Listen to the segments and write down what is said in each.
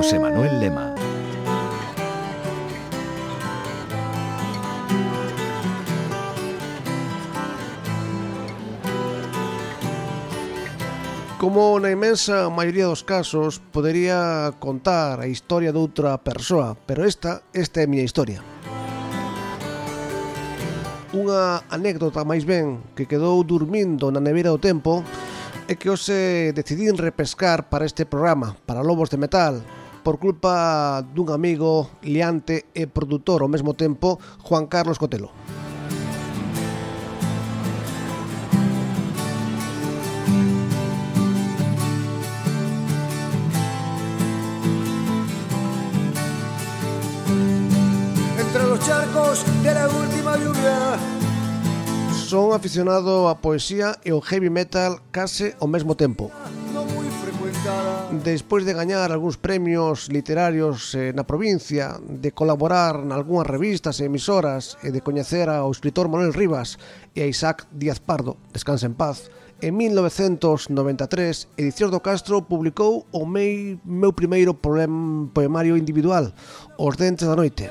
José Manuel Lema. Como na inmensa maioría dos casos, podería contar a historia de outra persoa, pero esta, esta é a miña historia. Unha anécdota máis ben que quedou dormindo na nevera do tempo é que hoxe decidín repescar para este programa, para Lobos de Metal, por culpa dun amigo liante e produtor ao mesmo tempo, Juan Carlos Cotelo. Entre charcos de la última lluvia son aficionado á poesía e ao heavy metal case ao mesmo tempo. Despois de gañar algúns premios literarios eh, na provincia, de colaborar nalgúnas revistas e emisoras e de coñecer ao escritor Manuel Rivas e a Isaac Díaz Pardo, descansa en paz, en 1993, Edicións do Castro publicou o mei, meu primeiro poem, poemario individual, Os dentes da noite.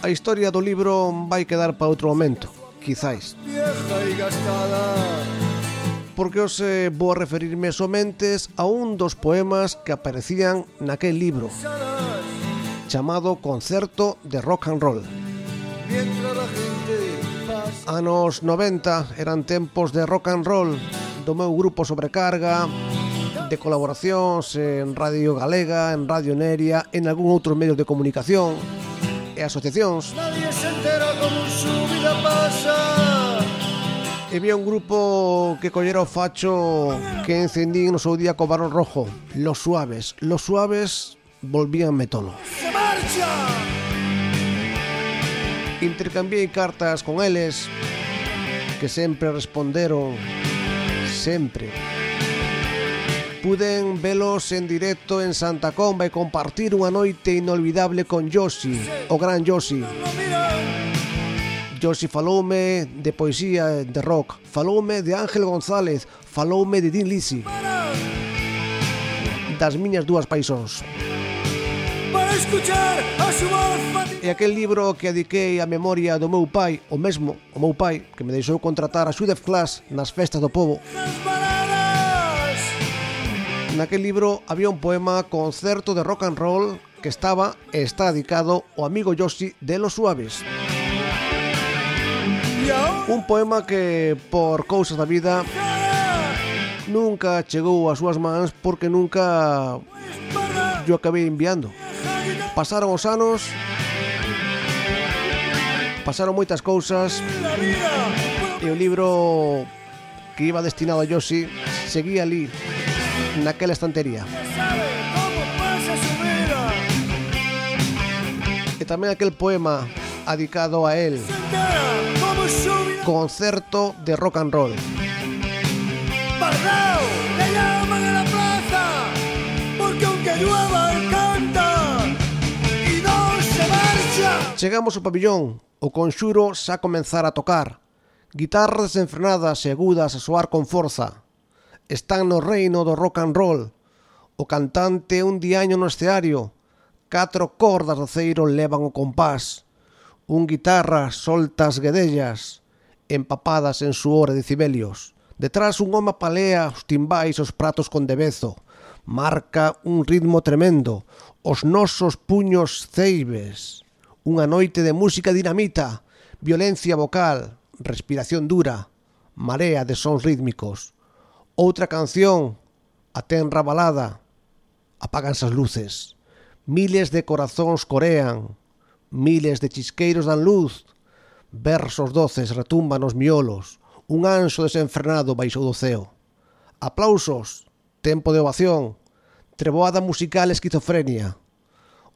A historia do libro vai quedar para outro momento, quizáis. Vieja e gastada porque os vou a referirme somentes a un dos poemas que aparecían naquel libro chamado Concerto de Rock and Roll. Anos 90 eran tempos de rock and roll do meu grupo Sobrecarga, de colaboracións en Radio Galega, en Radio Neria, en algún outro medio de comunicación e asociacións. Nadie se entera como su vida pasa. Había un grupo que collera o facho que encendín no seu día co barón rojo. Los Suaves. Los Suaves volvían metolo Se marcha! Intercambiei cartas con eles que sempre responderon. Sempre. Puden velos en directo en Santa Comba e compartir unha noite inolvidable con Yoshi, o gran Yoshi. Josi faloume de poesía de rock, faloume de Ángel González, faloume de Din Lisi. Das miñas dúas paisóns. Para escuchar a súa E aquel libro que adiquei a memoria do meu pai, o mesmo, o meu pai, que me deixou contratar a Sudef Class nas festas do povo. Naquel libro había un poema concerto de rock and roll que estaba e está dedicado ao amigo Yoshi de Los Suaves. Música Un poema que, por cousas da vida, nunca chegou ás súas mans porque nunca yo acabei enviando. Pasaron os anos, pasaron moitas cousas, e o libro que iba destinado a Yoshi seguía ali, naquela estantería. E tamén aquel poema adicado a él. Concerto de rock and roll. ¡Bardao! ¡Le llaman a la plaza! Porque aunque llueva, canta y no se marcha. Chegamos ao pabillón. O conxuro xa comenzar a tocar. Guitarras desenfrenadas e agudas a soar con forza. Están no reino do rock and roll. O cantante un diaño no escenario. Catro cordas de ceiro levan o compás un guitarra soltas guedellas, empapadas en suor e decibelios. Detrás un home palea os timbais os pratos con debezo. Marca un ritmo tremendo, os nosos puños ceibes. Unha noite de música dinamita, violencia vocal, respiración dura, marea de sons rítmicos. Outra canción, a tenra balada. Apagan as luces. Miles de corazóns corean, Miles de chisqueiros dan luz. Versos doces retumban os miolos. Un anxo desenfrenado baixou do ceo. Aplausos, tempo de ovación, treboada musical esquizofrenia.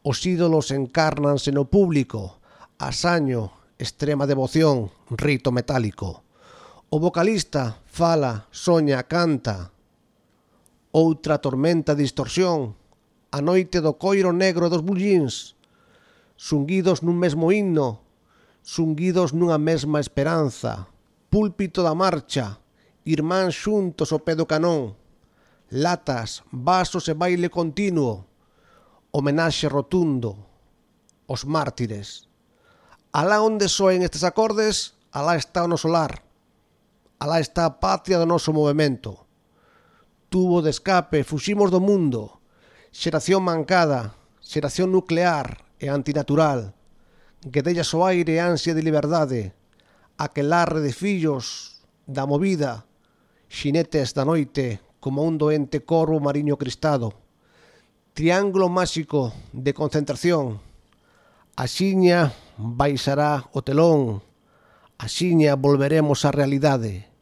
Os ídolos encarnanse no público. Asaño, extrema devoción, rito metálico. O vocalista fala, soña, canta. Outra tormenta de distorsión. A noite do coiro negro dos bullins sunguidos nun mesmo himno, sunguidos nunha mesma esperanza, púlpito da marcha, irmán xuntos o pé do canón, latas, vasos e baile continuo, homenaxe rotundo, os mártires. Alá onde soen estes acordes, alá está o noso lar. Alá está a patria do noso movimento. Tubo de escape, fuximos do mundo. Xeración mancada, xeración nuclear, e antinatural, que della o aire ansia de liberdade, aquelarre de fillos, da movida, xinetes da noite, como un doente corvo mariño cristado, triángulo máxico de concentración, axiña baixará o telón, axiña volveremos á realidade,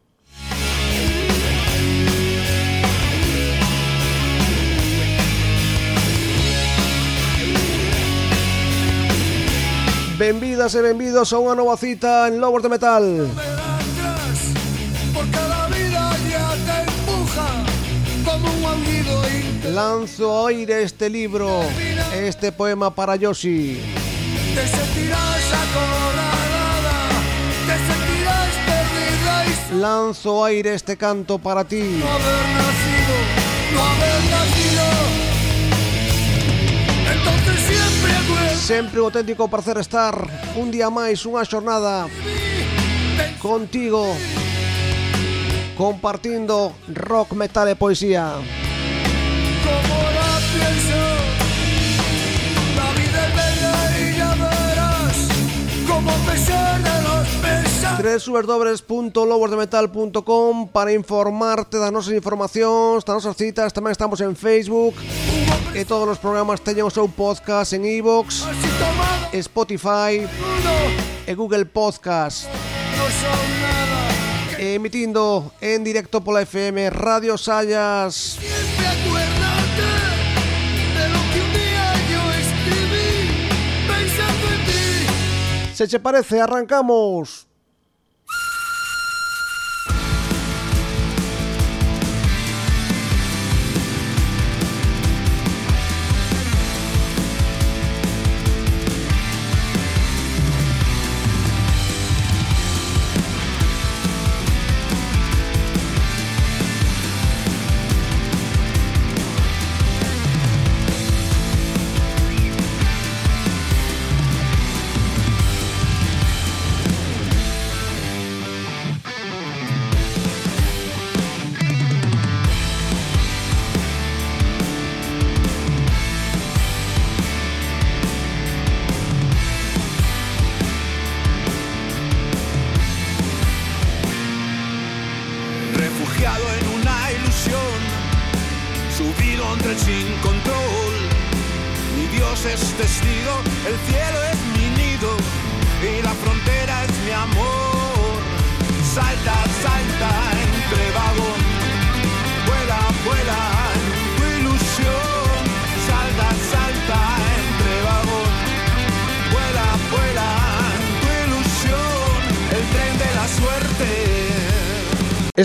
Benvidas e benvidos a unha nova cita en Lobos de Metal. Lanzo ao aire este libro, este poema para Yoshi. Te sentirás te sentirás. Lanzo aire este canto para ti. No haber nacido, no haber nacido. Entonces siempre. Sempre un auténtico placer estar un día máis, unha xornada contigo compartindo rock, metal e poesía. Como la pienso, la vida es bella y ya verás como a pesar de los pesares www.lobosdemetal.com para informarte das nosas informacións, das nosas citas, tamén estamos en Facebook e todos os programas teñen o seu podcast en iVoox, Spotify e Google Podcast. Emitindo en directo pola FM Radio Sayas. Siempre acuérdate de lo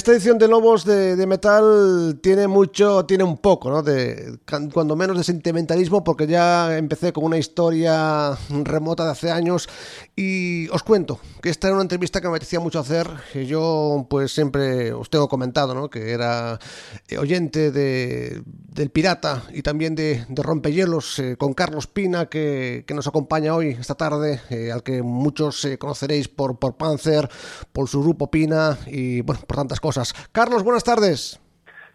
Esta edición de Lobos de, Metal tiene mucho, tiene un poco, ¿no? De, cuando menos de sentimentalismo, porque ya empecé con una historia remota de hace años y os cuento que esta era una entrevista que me apetecía mucho hacer. Que yo, pues siempre os tengo comentado, ¿no? Que era eh, oyente de, del Pirata y también de, de Rompehielos eh, con Carlos Pina, que, que, nos acompaña hoy, esta tarde, eh, al que muchos conoceréis por, por Panzer, por su grupo Pina y, bueno, por tantas cosas cosas. Carlos, buenas tardes.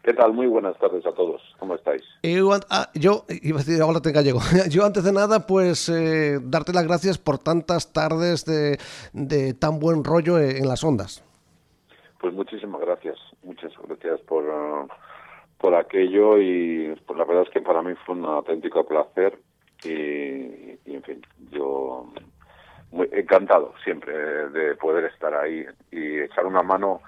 ¿Qué tal? Muy buenas tardes a todos. ¿Cómo estáis? Eu, ah, yo, iba a decir, ahora te gallego. Yo antes de nada, pues eh, darte las gracias por tantas tardes de, de tan buen rollo en las ondas. Pues muchísimas gracias. Muchas gracias por, uh, por aquello y pues la verdad es que para mí fue un auténtico placer y, y en fin, yo muy encantado siempre de poder estar ahí y echar una mano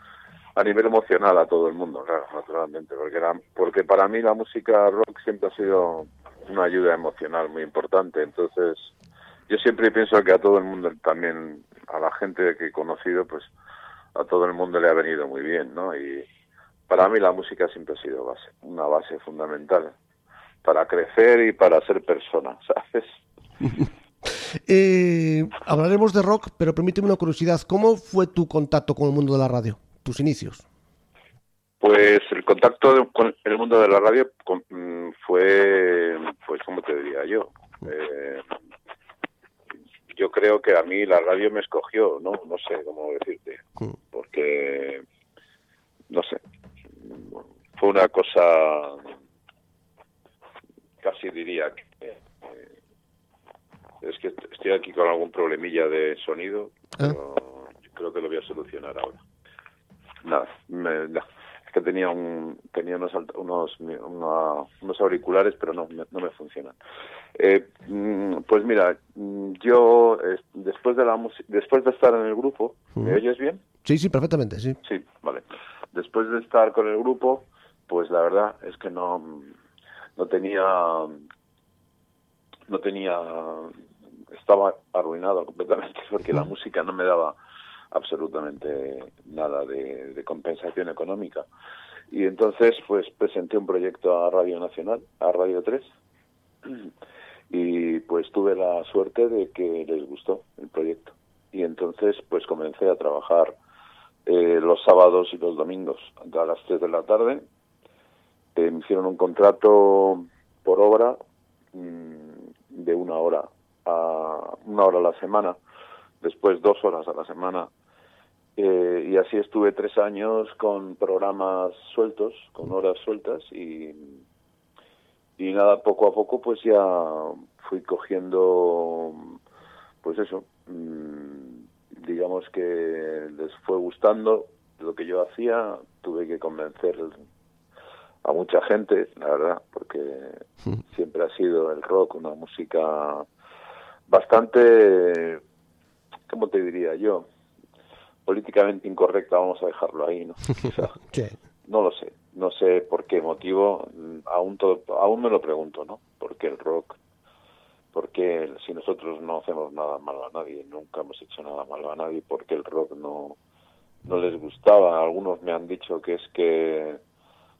a nivel emocional a todo el mundo, claro, naturalmente, porque, era, porque para mí la música rock siempre ha sido una ayuda emocional muy importante, entonces yo siempre pienso que a todo el mundo, también a la gente que he conocido, pues a todo el mundo le ha venido muy bien, ¿no? Y para mí la música siempre ha sido base, una base fundamental para crecer y para ser persona, ¿sabes? eh, hablaremos de rock, pero permíteme una curiosidad, ¿cómo fue tu contacto con el mundo de la radio? Tus inicios? Pues el contacto con el mundo de la radio mm, fue, pues, ¿cómo te diría yo? Eh, yo creo que a mí la radio me escogió, ¿no? No sé cómo decirte, mm. porque, no sé, fue una cosa, casi diría que, eh, es que estoy aquí con algún problemilla de sonido, ah. pero creo que lo voy a solucionar ahora. Nada, me, que tenía un tenía unos unos, unos auriculares pero no no me funcionan. Eh, mm, pues mira mm, yo después de la después de estar en el grupo me oyes bien sí sí perfectamente sí. Sí vale. Después de estar con el grupo pues la verdad es que no no tenía no tenía estaba arruinado completamente porque la música no me daba absolutamente nada de, compensación económica. Y entonces, pues presenté un proyecto a Radio Nacional, a Radio 3, y pues tuve la suerte de que les gustó el proyecto. Y entonces, pues comencé a trabajar eh, los sábados y los domingos a las 3 de la tarde. Eh, me hicieron un contrato por obra mm, de una hora a una hora a la semana, después dos horas a la semana eh, y así estuve tres años con programas sueltos, con horas sueltas y, y nada, poco a poco pues ya fui cogiendo, pues eso, mm, digamos que les fue gustando lo que yo hacía, tuve que convencer a mucha gente, la verdad, porque siempre ha sido el rock una música bastante, ¿cómo te diría yo? Políticamente incorrecta, vamos a dejarlo ahí, ¿no? No lo sé, no sé por qué motivo, mm, aún, todo, aún me lo pregunto, ¿no? ¿Por qué el rock? ¿Por qué si nosotros no hacemos nada malo a nadie, nunca hemos hecho nada malo a nadie, por qué el rock no, no les gustaba? Algunos me han dicho que es que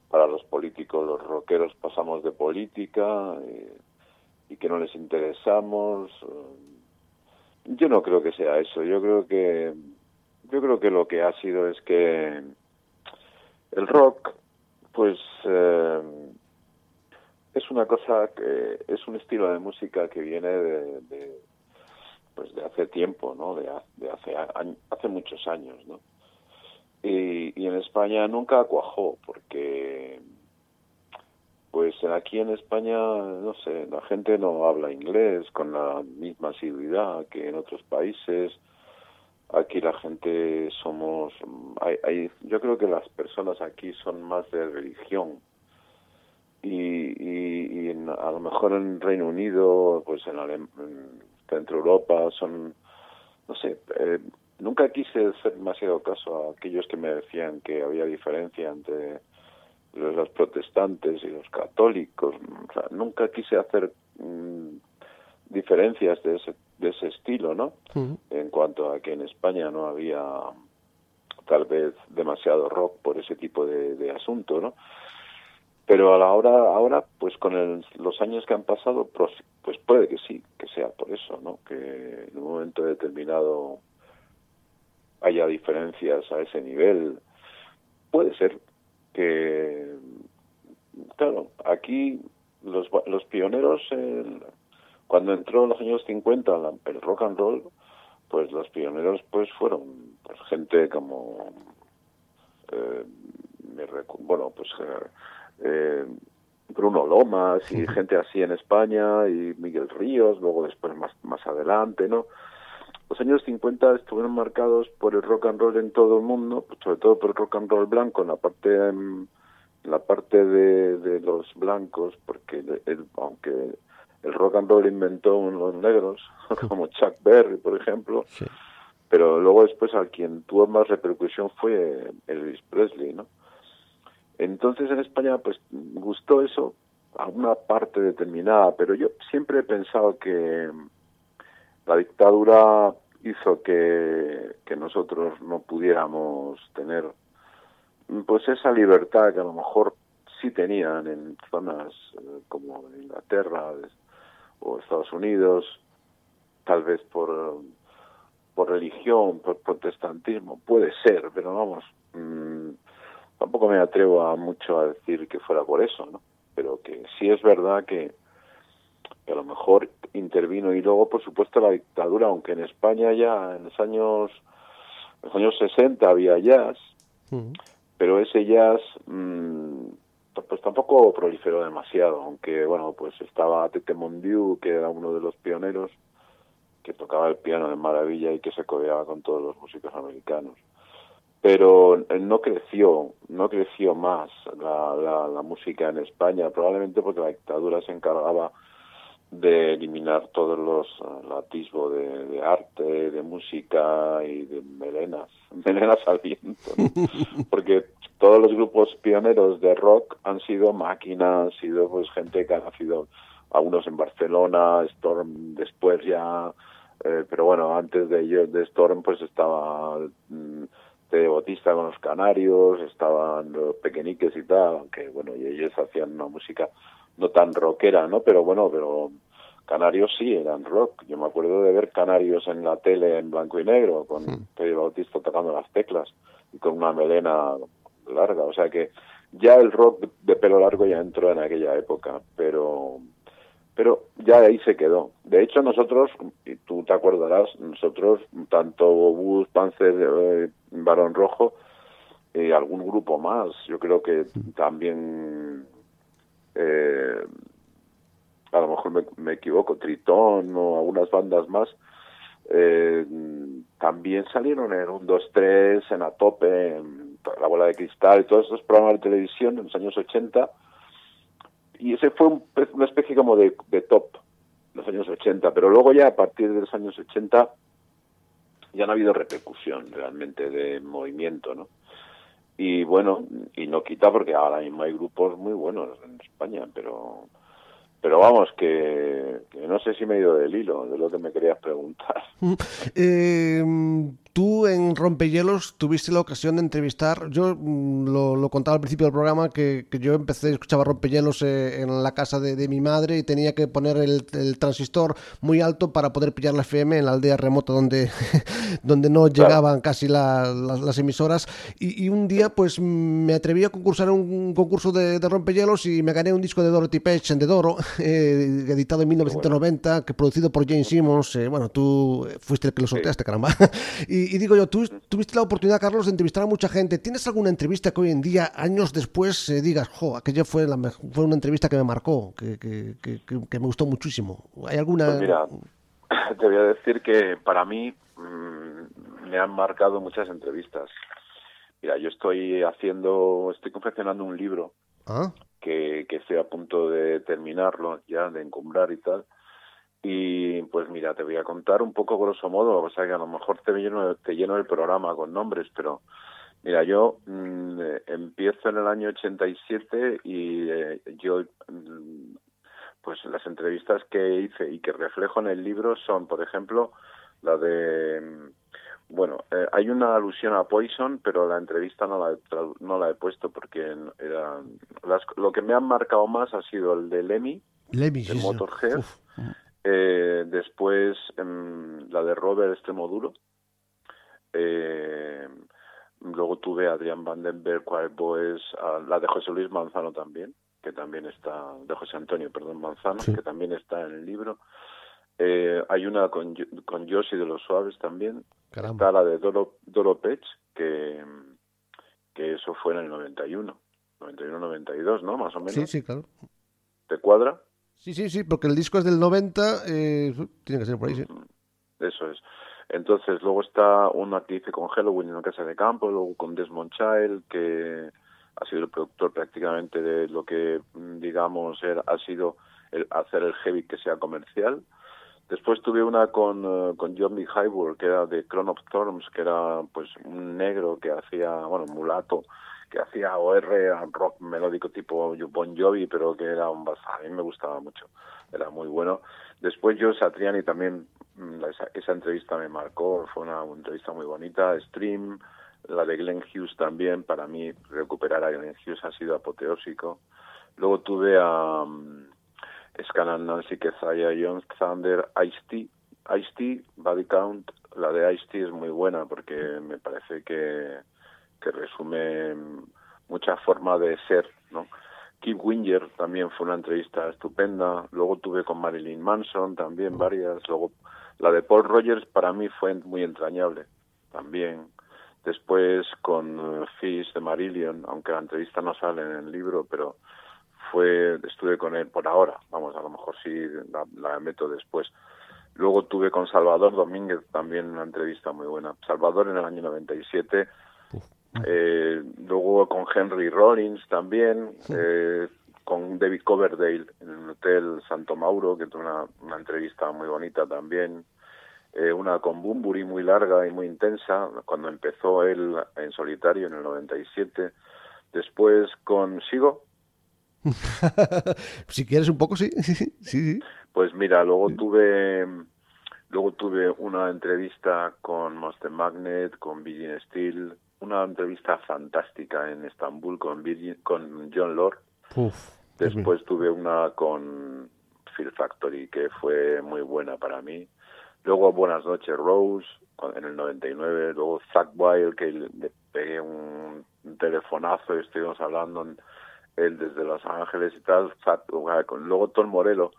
para los políticos, los rockeros pasamos de política y, y que no les interesamos. Yo no creo que sea eso, yo creo que yo creo que lo que ha sido es que el rock, pues, eh, es una cosa que es un estilo de música que viene de, pues de hace tiempo, ¿no? De, hace hace muchos años, ¿no? Y, y en España nunca cuajó porque pues aquí en España, no sé, la gente no habla inglés con la misma asiduidad que en otros países aquí la gente somos hay, yo creo que las personas aquí son más de religión. Y, y, a lo mejor en Reino Unido pues en, Centro Europa son no sé eh, nunca quise hacer demasiado caso a aquellos que me decían que había diferencia entre los, protestantes y los católicos. O sea, nunca quise hacer mm, diferencias de ese de ese estilo, ¿no? En cuanto a que en España no había tal vez demasiado rock por ese tipo de, de asunto, ¿no? Pero a la hora, ahora, pues con los años que han pasado, pues, pues puede que sí, que sea por eso, ¿no? Que en un momento determinado haya diferencias a ese nivel. Puede ser que, claro, aquí los, los pioneros, cuando entró en los años 50 el rock and roll, pues los pioneros pues fueron pues, gente como eh, bueno pues eh, Bruno Lomas y gente así en España y Miguel Ríos luego después más más adelante no los años 50 estuvieron marcados por el rock and roll en todo el mundo pues, sobre todo por el rock and roll blanco en la parte en la parte de, de los blancos porque el, aunque el rock and roll inventó los negros, como Chuck Berry, por ejemplo, pero luego después a quien tuvo más repercusión fue Elvis Presley, ¿no? Entonces en España pues gustó eso a una parte determinada, pero yo siempre he pensado que la dictadura hizo que, que nosotros no pudiéramos tener pues esa libertad que a lo mejor sí tenían en zonas eh, como Inglaterra, o Estados Unidos, tal vez por, por religión, por protestantismo, puede ser, pero vamos, mm, tampoco me atrevo a mucho a decir que fuera por eso, ¿no? Pero que sí es verdad que, a lo mejor intervino y luego, por supuesto, la dictadura, aunque en España ya en los años, en los años 60 había jazz, pero ese jazz mmm, pues tampoco proliferó demasiado, aunque bueno, pues estaba Tete Mondiu, que era uno de los pioneros, que tocaba el piano de maravilla y que se codeaba con todos los músicos americanos. Pero eh, no creció, no creció más la, la, la música en España, probablemente porque la dictadura se encargaba de eliminar todos los el atisbo de, de, arte, de música y de melenas, melenas al viento, ¿no? porque todos los grupos pioneros de rock han sido máquinas, han sido pues gente que ha nacido algunos en Barcelona, Storm después ya, eh, pero bueno, antes de ellos, de Storm pues estaba mm, de Bautista con los Canarios, estaban los Pequeñiques y tal, aunque bueno, y ellos hacían una música no tan rockera, ¿no? Pero bueno, pero Canarios sí eran rock. Yo me acuerdo de ver Canarios en la tele en blanco y negro, con sí. Pedro Bautista tocando las teclas y con una melena larga. O sea que ya el rock de pelo largo ya entró en aquella época, pero pero ya ahí se quedó. De hecho, nosotros, y tú te acordarás, nosotros, tanto Bus, Panzer, eh, Barón Rojo, y algún grupo más, yo creo que también eh, a lo mejor me, equivoco, Tritón o algunas bandas más, eh, también salieron en un 2-3, en A Tope, en La Bola de Cristal, y todos esos programas de televisión en los años 80, y ese fue un, una especie como de, de top los años 80, pero luego ya a partir de los años 80 ya no ha habido repercusión realmente de movimiento, ¿no? y bueno, y no quita porque ahora mismo hay grupos muy buenos en España, pero pero vamos, que, no sé si me he ido del hilo de lo que me querías preguntar. Eh, tú en Rompehielos tuviste la ocasión de entrevistar, yo mm, lo, lo contaba al principio del programa, que, que yo empecé, escuchaba Rompehielos eh, en la casa de, de, mi madre y tenía que poner el, el, transistor muy alto para poder pillar la FM en la aldea remota donde, donde no llegaban casi la, la, las emisoras. Y, y, un día pues me atreví a concursar en un concurso de, de Rompehielos y me gané un disco de Dorothy Page en De Doro, eh, editado en 1990, bueno. que producido por James Simmons. Eh, bueno, tú fuiste el que lo sorteaste, caramba. y, y, digo yo, tú tuviste la oportunidad, Carlos, de entrevistar a mucha gente. ¿Tienes alguna entrevista que hoy en día, años después, eh, digas, jo, aquella fue, la, fue una entrevista que me marcó, que, que, que, que, me gustó muchísimo? ¿Hay alguna...? Pues mira, te voy a decir que para mí mmm, me han marcado muchas entrevistas. Mira, yo estoy haciendo, estoy confeccionando un libro ¿Ah? que, que estoy a punto de terminarlo ya, de encumbrar y tal y pues mira, te voy a contar un poco grosso modo, o sea que a lo mejor te lleno, te lleno el programa con nombres, pero mira, yo mmm, empiezo en el año 87 y eh, yo, mmm, pues las entrevistas que hice y que reflejo en el libro son, por ejemplo, la de, mm, bueno, eh, hay una alusión a Poison, pero la entrevista no la, no la he puesto porque era, las, lo que me han marcado más ha sido el de Lemmy, Lemmy de Motorhead. Uf. Eh, después eh, la de Robert Extremoduro. Eh, luego tuve a Adrián Vandenberg, Quiet Boys, a la de José Luis Manzano también, que también está, de José Antonio, perdón, Manzano, sí. que también está en el libro. Eh, hay una con, con de los Suaves también. Caramba. Está la de Doro, Doro Pech, que, que eso fue en el 91. 91-92, ¿no? Más o menos. Sí, sí, claro. ¿Te cuadra? Sí, sí, sí, porque el disco es del 90, eh, tiene que ser por ahí. Eso es. Entonces, luego está una que hice con Halloween en la Casa de Campo, luego con Desmond Child, que ha sido el productor prácticamente de lo que, digamos, era, ha sido hacer el heavy que sea comercial. Después tuve una con, uh, con Johnny Highbull, que era de Crown of Thorns, que era pues un negro que hacía, bueno, mulato, que hacía OR, rock melódico tipo Bon Jovi, pero que era un a mí me gustaba mucho, era muy bueno. Después yo Satriani también, esa, esa entrevista me marcó, fue una, entrevista muy bonita, Stream, la de Glenn Hughes también, para mí recuperar a Glenn Hughes ha sido apoteósico. Luego tuve a um, Scanlan Nancy Kezaya, John Thunder, Ice-T, Ice-T, Body Count, la de Ice-T es muy buena porque me parece que que resume mucha forma de ser, ¿no? Keith Winger también fue una entrevista estupenda. Luego tuve con Marilyn Manson también varias. Luego la de Paul Rogers para mí fue muy entrañable también. Después con Fish de Marillion, aunque la entrevista no sale en el libro, pero fue estuve con él por ahora. Vamos, a lo mejor sí la, la meto después. Luego tuve con Salvador Domínguez también una entrevista muy buena. Salvador en el año 97 eh, luego con Henry Rollins también, eh, con David Coverdale en el Hotel Santo Mauro, que tuvo una, una entrevista muy bonita también. Eh, una con Bumburi muy larga y muy intensa, cuando empezó él en solitario en el 97. Después con Sigo. si quieres un poco, sí. sí, sí. Pues mira, luego tuve luego tuve una entrevista con Monster Magnet, con Virgin Steel, una entrevista fantástica en Estambul con, con John Lord. Después tuve una con Phil Factory que fue muy buena para mí. Luego Buenas noches Rose en el 99. Luego Zach Wild que le pegué un, telefonazo y estuvimos hablando él desde Los Ángeles y tal. luego Tom Morello,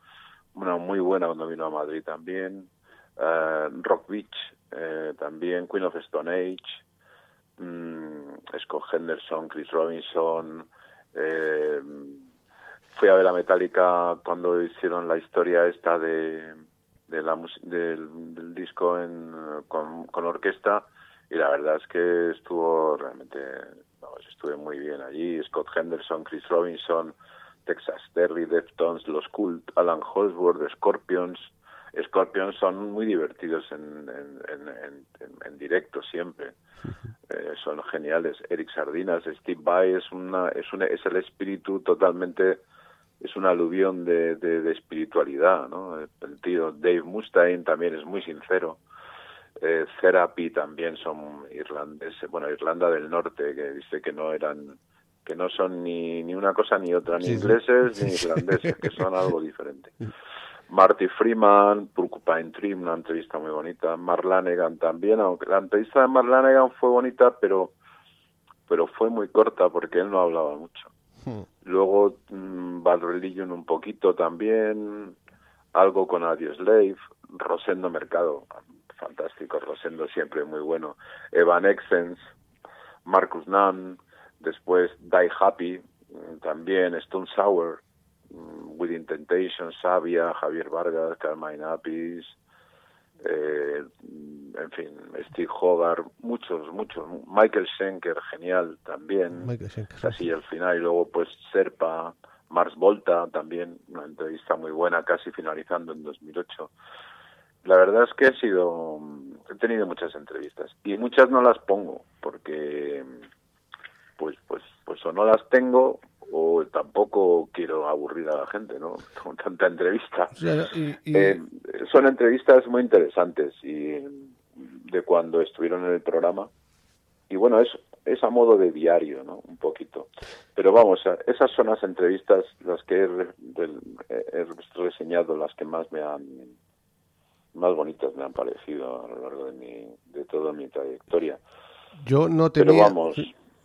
una muy buena cuando vino a Madrid también. Uh, Rock Beach eh, también. Queen of Stone Age mmm, Scott Henderson, Chris Robinson. Eh, fui a ver a Metallica cuando hicieron la historia esta de, la del, del disco en, con, orquesta y la verdad es que estuvo realmente estuve muy bien allí Scott Henderson Chris Robinson Texas Terry Deftones los Cult Alan Holdsworth Scorpions Scorpions son muy divertidos en, en, en, en directo siempre. Eh, son geniales. Eric Sardinas, Steve Vai es, una, es, una, es el espíritu totalmente, es una aluvión de, de, de espiritualidad. ¿no? El tío Dave Mustaine también es muy sincero. Eh, Therapy también son irlandeses, bueno, Irlanda del Norte, que dice que no eran que no son ni, ni una cosa ni otra, ni ingleses ni irlandeses, que son algo diferente. Marty Freeman, Porcupine Tree, una entrevista muy bonita. Marlanegan también, aunque la entrevista de Marlanegan fue bonita, pero pero fue muy corta porque él no hablaba mucho. Hmm. Luego mmm, Bad Religion un poquito también, algo con Adios Slave, Rosendo Mercado, fantástico, Rosendo siempre muy bueno. Evan Exens, Marcus Nunn, después Die Happy, también Stone Sour, Mm, Within Temptation, Sabia, Javier Vargas, Carmine Apis, eh, en fin, Steve Hogarth, muchos, muchos. Michael Schenker, genial también. Michael Schenker. Así al final, y luego pues Serpa, Mars Volta también, una entrevista muy buena, casi finalizando en 2008. La verdad es que he sido, he tenido muchas entrevistas y muchas no las pongo porque, pues, pues, pues o no las tengo o tampoco quiero aburrir a la gente, ¿no? Con tanta entrevista. Eh, son entrevistas muy interesantes y de cuando estuvieron en el programa. Y bueno, es, es a modo de diario, ¿no? Un poquito. Pero vamos, esas son las entrevistas, las que he, reseñado, las que más me han más bonitas me han parecido a lo largo de mi de toda mi trayectoria. Yo no tenía Pero vamos,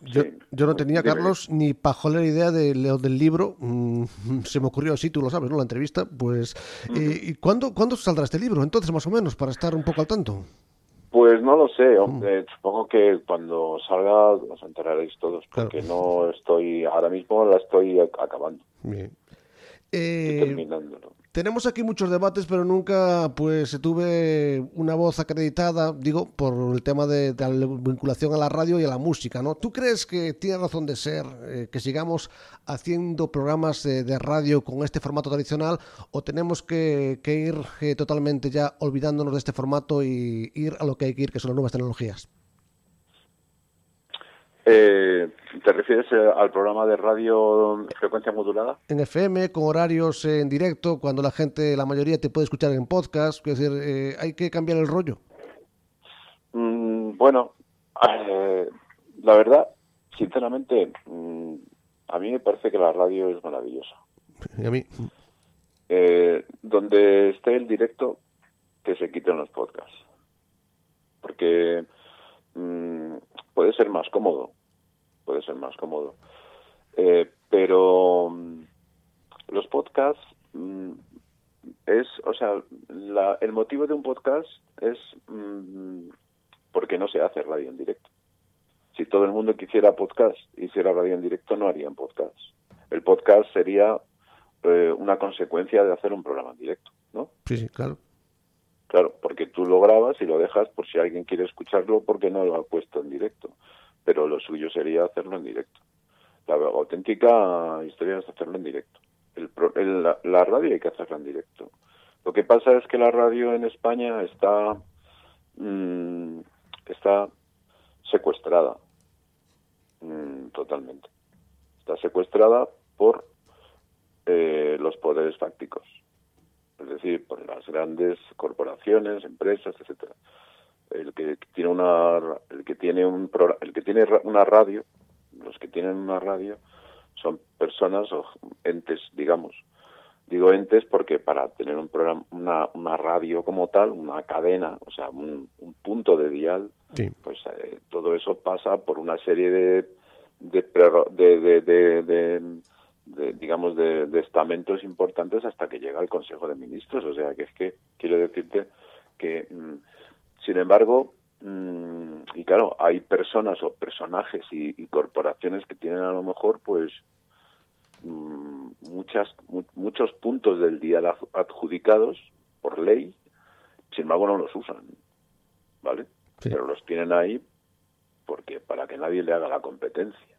yo, yo no tenía, Carlos, ni pajolera idea de, del libro. Mm, se me ocurrió así, tú lo sabes, ¿no? La entrevista. Pues, eh, ¿y cuándo, cuándo saldrá este libro? Entonces, más o menos, para estar un poco al tanto. Pues no lo sé, hombre, supongo que cuando salga os enteraréis todos, porque no estoy, ahora mismo la estoy acabando. Bien. Eh, tenemos aquí muchos debates, pero nunca pues tuve una voz acreditada, digo, por el tema de, la vinculación a la radio y a la música, ¿no? ¿Tú crees que tiene razón de ser eh, que sigamos haciendo programas de, radio con este formato tradicional o tenemos que, ir eh, totalmente ya olvidándonos de este formato y ir a lo que hay que ir, que son las nuevas tecnologías? Eh, ¿Te refieres eh, al programa de radio frecuencia modulada? En FM, con horarios en directo, cuando la gente, la mayoría te puede escuchar en podcast. Es decir, eh, hay que cambiar el rollo. Mm, bueno, eh, la verdad, sinceramente, mm, a mí me parece que la radio es maravillosa. ¿Y a mí? donde esté el directo, que se quiten los podcasts. Porque mm, puede ser más cómodo puede ser más cómodo. Eh, pero mm, los podcasts mm, es, o sea, la, el motivo de un podcast es mm, porque no se hace radio en directo. Si todo el mundo quisiera podcast, hiciera radio en directo, no harían podcast. El podcast sería eh, una consecuencia de hacer un programa en directo, ¿no? Sí, sí, claro. Claro, porque tú lo grabas y lo dejas por si alguien quiere escucharlo porque no lo ha puesto en directo. Pero lo suyo sería hacerlo en directo. La auténtica historia es hacerlo en directo. El, la, radio hay que hacerla en directo. Lo que pasa es que la radio en España está mm, está secuestrada mm, totalmente. Está secuestrada por eh, los poderes fácticos, es decir, por las grandes corporaciones, empresas, etcétera. El que tiene una el que tiene un el que tiene una radio, los que tienen una radio son personas o entes, digamos. Digo entes porque para tener un programa, una, una radio como tal, una cadena, o sea, un, punto de dial, pues eh, todo eso pasa por una serie de de, de, de, de digamos, de, estamentos importantes hasta que llega el Consejo de Ministros. O sea, que es que quiero decirte que, mm, sin embargo, mm, y claro, hay personas o personajes y, corporaciones que tienen a lo mejor, pues, mm, muchas muchos puntos del día adjudicados por ley, sin embargo no los usan, ¿vale? Pero los tienen ahí porque para que nadie le haga la competencia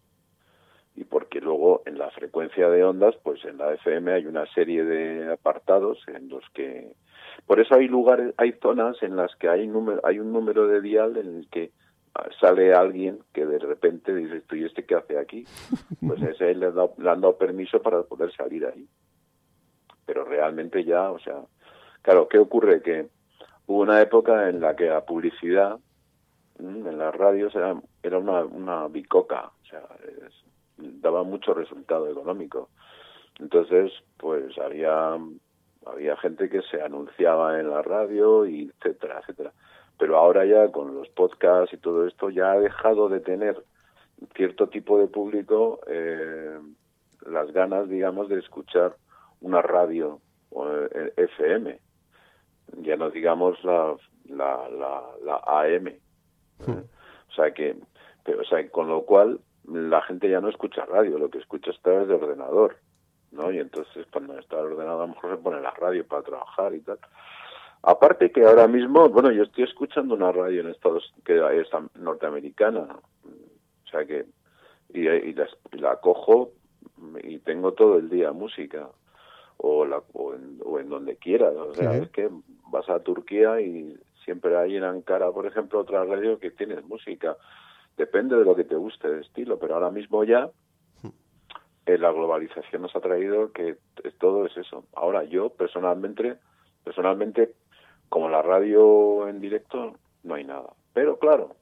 y porque luego en la frecuencia de ondas, pues en la FM hay una serie de apartados en los que por eso hay lugares, hay zonas en las que hay número, hay un número de dial en el que sale alguien que de repente dice, y este qué hace aquí, pues ese le, le han dado permiso para poder salir ahí. Pero realmente ya, o sea, claro, ¿qué ocurre? Que hubo una época en la que la publicidad mm, en las radios era, era una, una bicoca, o sea, es, daba mucho resultado económico. Entonces, pues había había gente que se anunciaba en la radio y etcétera, etcétera. Pero ahora ya con los podcasts y todo esto ya ha dejado de tener cierto tipo de público eh, las ganas, digamos, de escuchar una radio eh, FM. Ya no digamos la la, la, la AM. ¿eh? Hmm. O sea que, pero, o sea, con lo cual la gente ya no escucha radio, lo que escucha es través de ordenador, ¿no? Y entonces cuando está el ordenador a lo mejor se pone la radio para trabajar y tal. Aparte que ahora mismo, bueno, yo estoy escuchando una radio en Estados que es norteamericana, o sea que y, y, la, cojo y tengo todo el día música o la o en, donde quieras, o sea, es que vas a Turquía y siempre hay en Ankara, por ejemplo, otra radio que tiene música Depende de lo que te guste de estilo, pero ahora mismo ya eh, la globalización nos ha traído que todo es eso. Ahora yo personalmente, personalmente, como la radio en directo, no hay nada. Pero claro,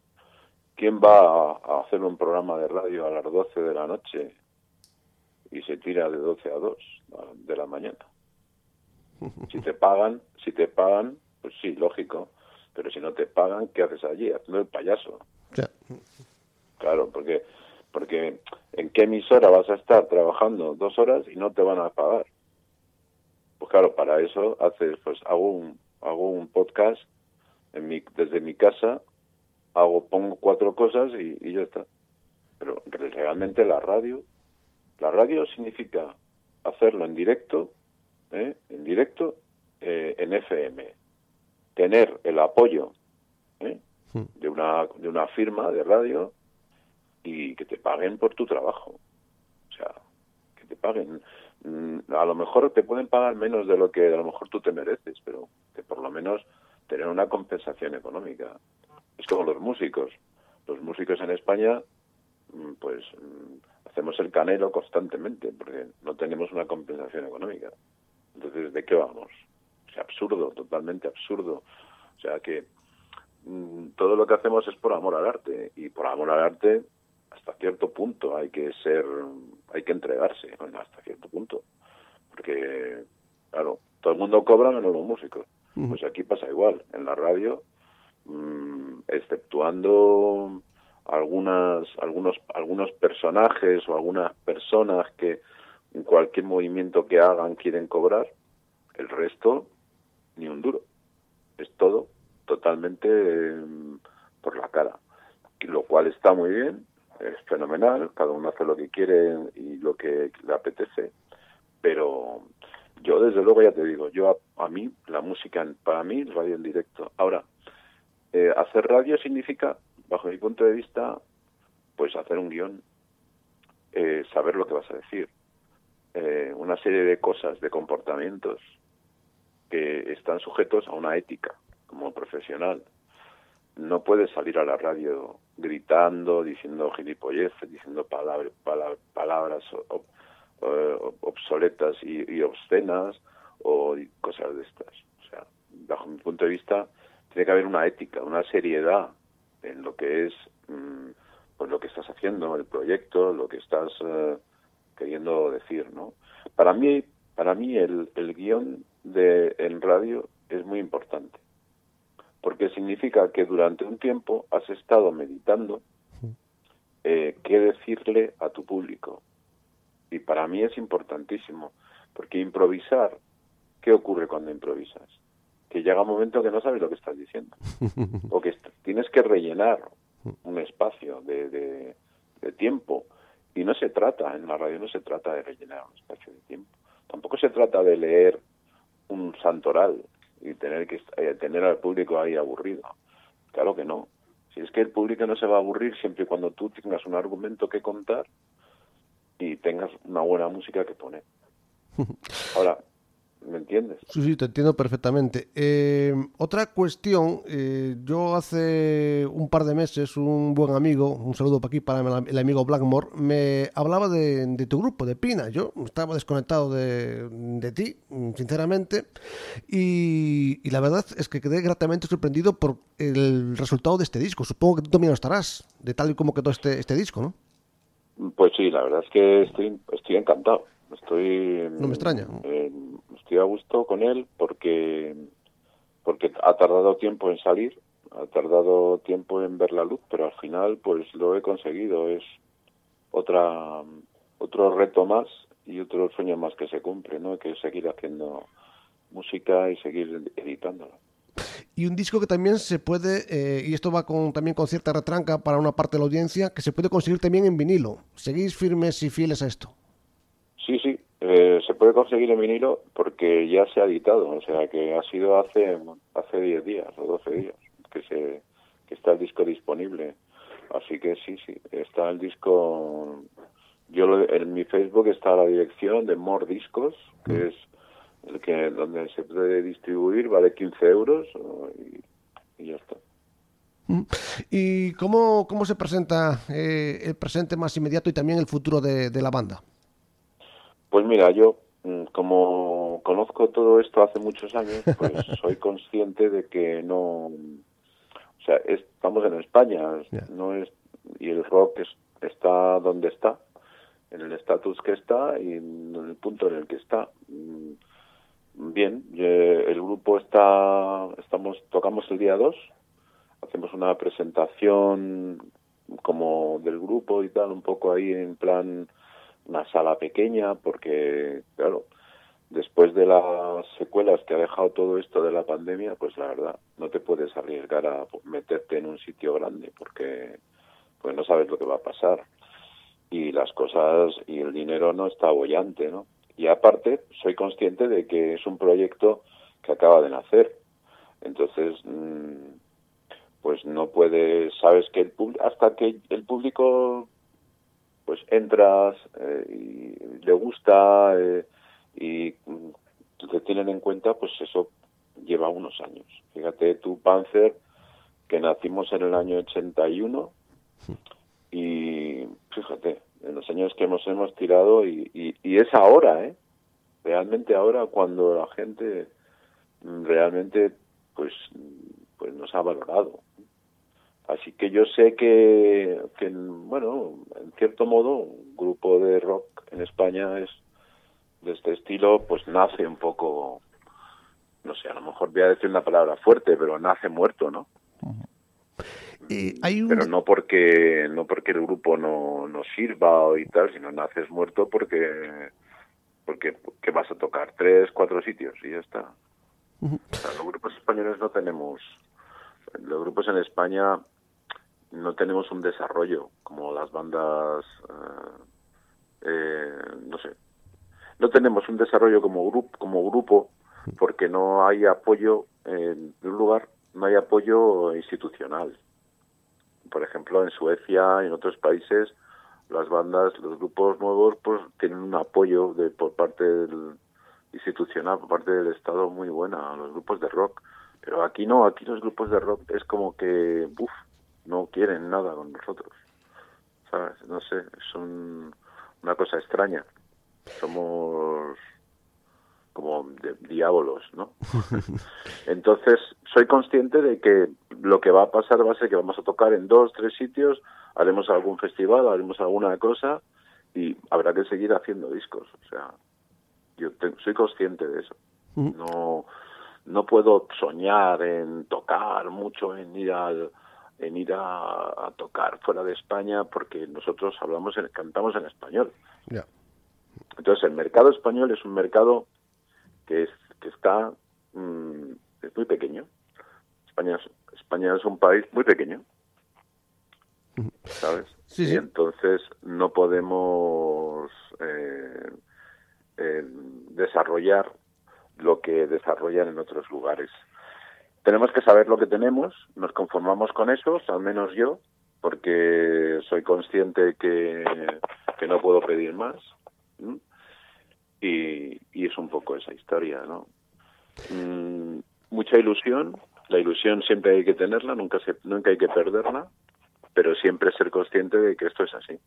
¿quién va a, hacer un programa de radio a las 12 de la noche y se tira de 12 a 2 de la mañana? Si te pagan, si te pagan, pues sí, lógico. Pero si no te pagan, ¿qué haces allí? Haciendo el payaso. Claro, porque porque ¿en qué emisora vas a estar trabajando dos horas y no te van a pagar? Pues claro, para eso haces, pues hago un hago un podcast en mi, desde mi casa, hago pongo cuatro cosas y, y ya está. Pero realmente la radio, la radio significa hacerlo en directo, ¿eh? en directo, eh, en FM, tener el apoyo ¿eh? Hmm. de una de una firma de radio y que te paguen por tu trabajo. O sea, que te paguen. Mm, a lo mejor te pueden pagar menos de lo que a lo mejor tú te mereces, pero que por lo menos tener una compensación económica. Es como los músicos. Los músicos en España, mm, pues mm, hacemos el canelo constantemente porque no tenemos una compensación económica. Entonces, ¿de qué vamos? Es absurdo, totalmente absurdo. O sea que todo lo que hacemos es por amor al arte y por amor al arte hasta cierto punto hay que ser, hay que entregarse, hasta cierto punto. Porque, claro, todo el mundo cobra menos los músicos. Pues aquí pasa igual. En la radio, mm, exceptuando algunas algunos algunos personajes o algunas personas que en cualquier movimiento que hagan quieren cobrar el resto ni un duro es todo totalmente em, por la cara lo cual está muy bien es fenomenal cada uno hace lo que quiere y lo que le apetece pero yo desde luego ya te digo yo a, mí la música para mí el radio en directo ahora eh, hacer radio significa bajo mi punto de vista, pues hacer un guion, eh, saber lo que vas a decir, eh, una serie de cosas, de comportamientos que están sujetos a una ética como profesional. No puedes salir a la radio gritando, diciendo gilipolleces, diciendo palabras, palabras obsoletas y, y obscenas o cosas de estas. O sea, bajo mi punto de vista, tiene que haber una ética, una seriedad en lo que es mm, pues lo que estás haciendo, el proyecto, lo que estás eh, queriendo decir, ¿no? Para mí, para mí el, el guion de en radio es muy importante, porque significa que durante un tiempo has estado meditando eh, qué decirle a tu público. Y para mí es importantísimo, porque improvisar, ¿qué ocurre cuando improvisas? que llega un momento que no sabes lo que estás diciendo o que tienes que rellenar un espacio de, de, tiempo y no se trata en la radio no se trata de rellenar un espacio de tiempo tampoco se trata de leer un santoral y tener que eh, tener al público ahí aburrido. Claro que no. Si es que el público no se va a aburrir siempre y cuando tú tengas un argumento que contar y tengas una buena música que poner. Ahora ¿Me entiendes? Sí, sí, te entiendo perfectamente. Eh, otra cuestión, eh, yo hace un par de meses, un buen amigo, un saludo para aquí para el amigo Blackmore, me hablaba de, tu grupo, de Pina. Yo estaba desconectado de, ti, sinceramente, y, la verdad es que quedé gratamente sorprendido por el resultado de este disco. Supongo que tú también lo estarás, de tal y como quedó este, este disco, ¿no? Pues sí, la verdad es que estoy, estoy encantado. Estoy. No me extraña estoy a gusto con él porque porque ha tardado tiempo en salir, ha tardado tiempo en ver la luz, pero al final pues lo he conseguido, es otra otro reto más y otro sueño más que se cumple, ¿no? Que es seguir haciendo música y seguir editándola. Y un disco que también se puede, eh, y esto va con, también con cierta retranca para una parte de la audiencia, que se puede conseguir también en vinilo. ¿Seguís firmes y fieles a esto? Sí, sí, eh, se puede conseguir en vinilo porque ya se ha editado, o sea que ha sido hace hace 10 días o 12 días que se que está el disco disponible. Así que sí, sí, está el disco. Yo en mi Facebook está la dirección de More Discos, que mm. es el que donde se puede distribuir, vale 15 euros y, ya está. Mm. ¿Y cómo, cómo se presenta eh, el presente más inmediato y también el futuro de la banda? Pues mira, yo mm, como conozco todo esto hace muchos años, pues soy consciente de que no, o sea, estamos en España, no es y el rock está donde está, en el estatus que está y en el punto en el que está. Mm, bien, el grupo está, estamos, tocamos el día 2, hacemos una presentación como del grupo y tal, un poco ahí en plan una sala pequeña porque, claro, después de las secuelas que ha dejado todo esto de la pandemia, pues la verdad, no te puedes arriesgar a meterte en un sitio grande porque pues no sabes lo que va a pasar. Y las cosas y el dinero no está bollante, ¿no? Y aparte, soy consciente de que es un proyecto que acaba de nacer. Entonces, mm, pues no puedes, sabes que el hasta que el público pues entras eh, y le gusta eh, y te tienen en cuenta, pues eso lleva unos años. Fíjate, tú, Panzer, que nacimos en el año 81 y fíjate, en los años que hemos hemos tirado y, y, es ahora, ¿eh? Realmente ahora cuando la gente realmente pues pues nos ha valorado. Así que yo sé que, bueno, en cierto modo, un grupo de rock en España es de este estilo, pues nace un poco, no sé, a lo mejor voy a decir una palabra fuerte, pero nace muerto, ¿no? Eh, hay un... Pero no porque no porque el grupo no, no sirva y tal, sino naces muerto porque porque que vas a tocar tres, cuatro sitios y ya está. los grupos españoles no tenemos, los grupos en España no tenemos un desarrollo como las bandas, eh, eh, no sé, no tenemos un desarrollo como grupo, como grupo porque no hay apoyo en un lugar, no hay apoyo institucional. Por ejemplo, en Suecia y en otros países las bandas, los grupos nuevos, pues tienen un apoyo de por parte del institucional, por parte del Estado muy buena a los grupos de rock. Pero aquí no, aquí los grupos de rock es como que, uff, no quieren nada con nosotros. ¿Sabes? No sé, es una cosa extraña. Somos como de diábolos, ¿no? Entonces, soy consciente de que lo que va a pasar va a ser que vamos a tocar en dos, tres sitios, haremos algún festival, haremos alguna cosa y habrá que seguir haciendo discos. O sea, yo soy consciente de eso. No, no puedo soñar en tocar mucho, en ir al, en ir a, tocar fuera de España porque nosotros hablamos, en, cantamos en español. Entonces, el mercado español es un mercado que, es, que está mm, es muy pequeño. España es, España es un país muy pequeño, ¿sabes? Y entonces no podemos eh, eh, desarrollar lo que desarrollan en otros lugares. Tenemos que saber lo que tenemos, nos conformamos con eso, al menos yo, porque soy consciente que, no puedo pedir más y, es un poco esa historia, ¿no? Mm, mucha ilusión, la ilusión siempre hay que tenerla, nunca, se, nunca hay que perderla, pero siempre ser consciente de que esto es así.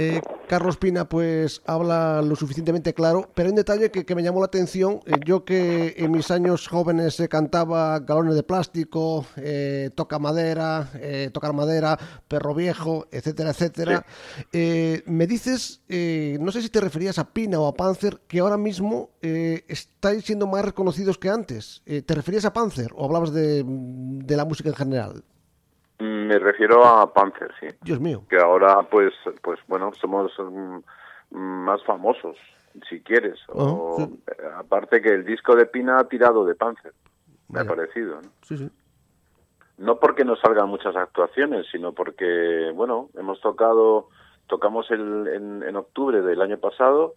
Eh, Carlos Pina pues habla lo suficientemente claro, pero hay un detalle que, me llamó la atención. Eh, yo que en mis años jóvenes se cantaba galones de plástico, eh, toca madera, tocar madera, perro viejo, etcétera, etcétera. me dices, no sé si te referías a Pina o a Panzer, que ahora mismo estáis siendo más reconocidos que antes. ¿Te referías a Panzer o hablabas de la música en general? Me refiero a Panzer, sí. Dios mío. Que ahora, pues, pues bueno, somos mm, más famosos, si quieres. o, eh, Aparte que el disco de Pina ha tirado de Panzer, me ha parecido. ¿no? Sí, sí. No porque no salgan muchas actuaciones, sino porque, bueno, hemos tocado, tocamos el, en, en octubre del año pasado,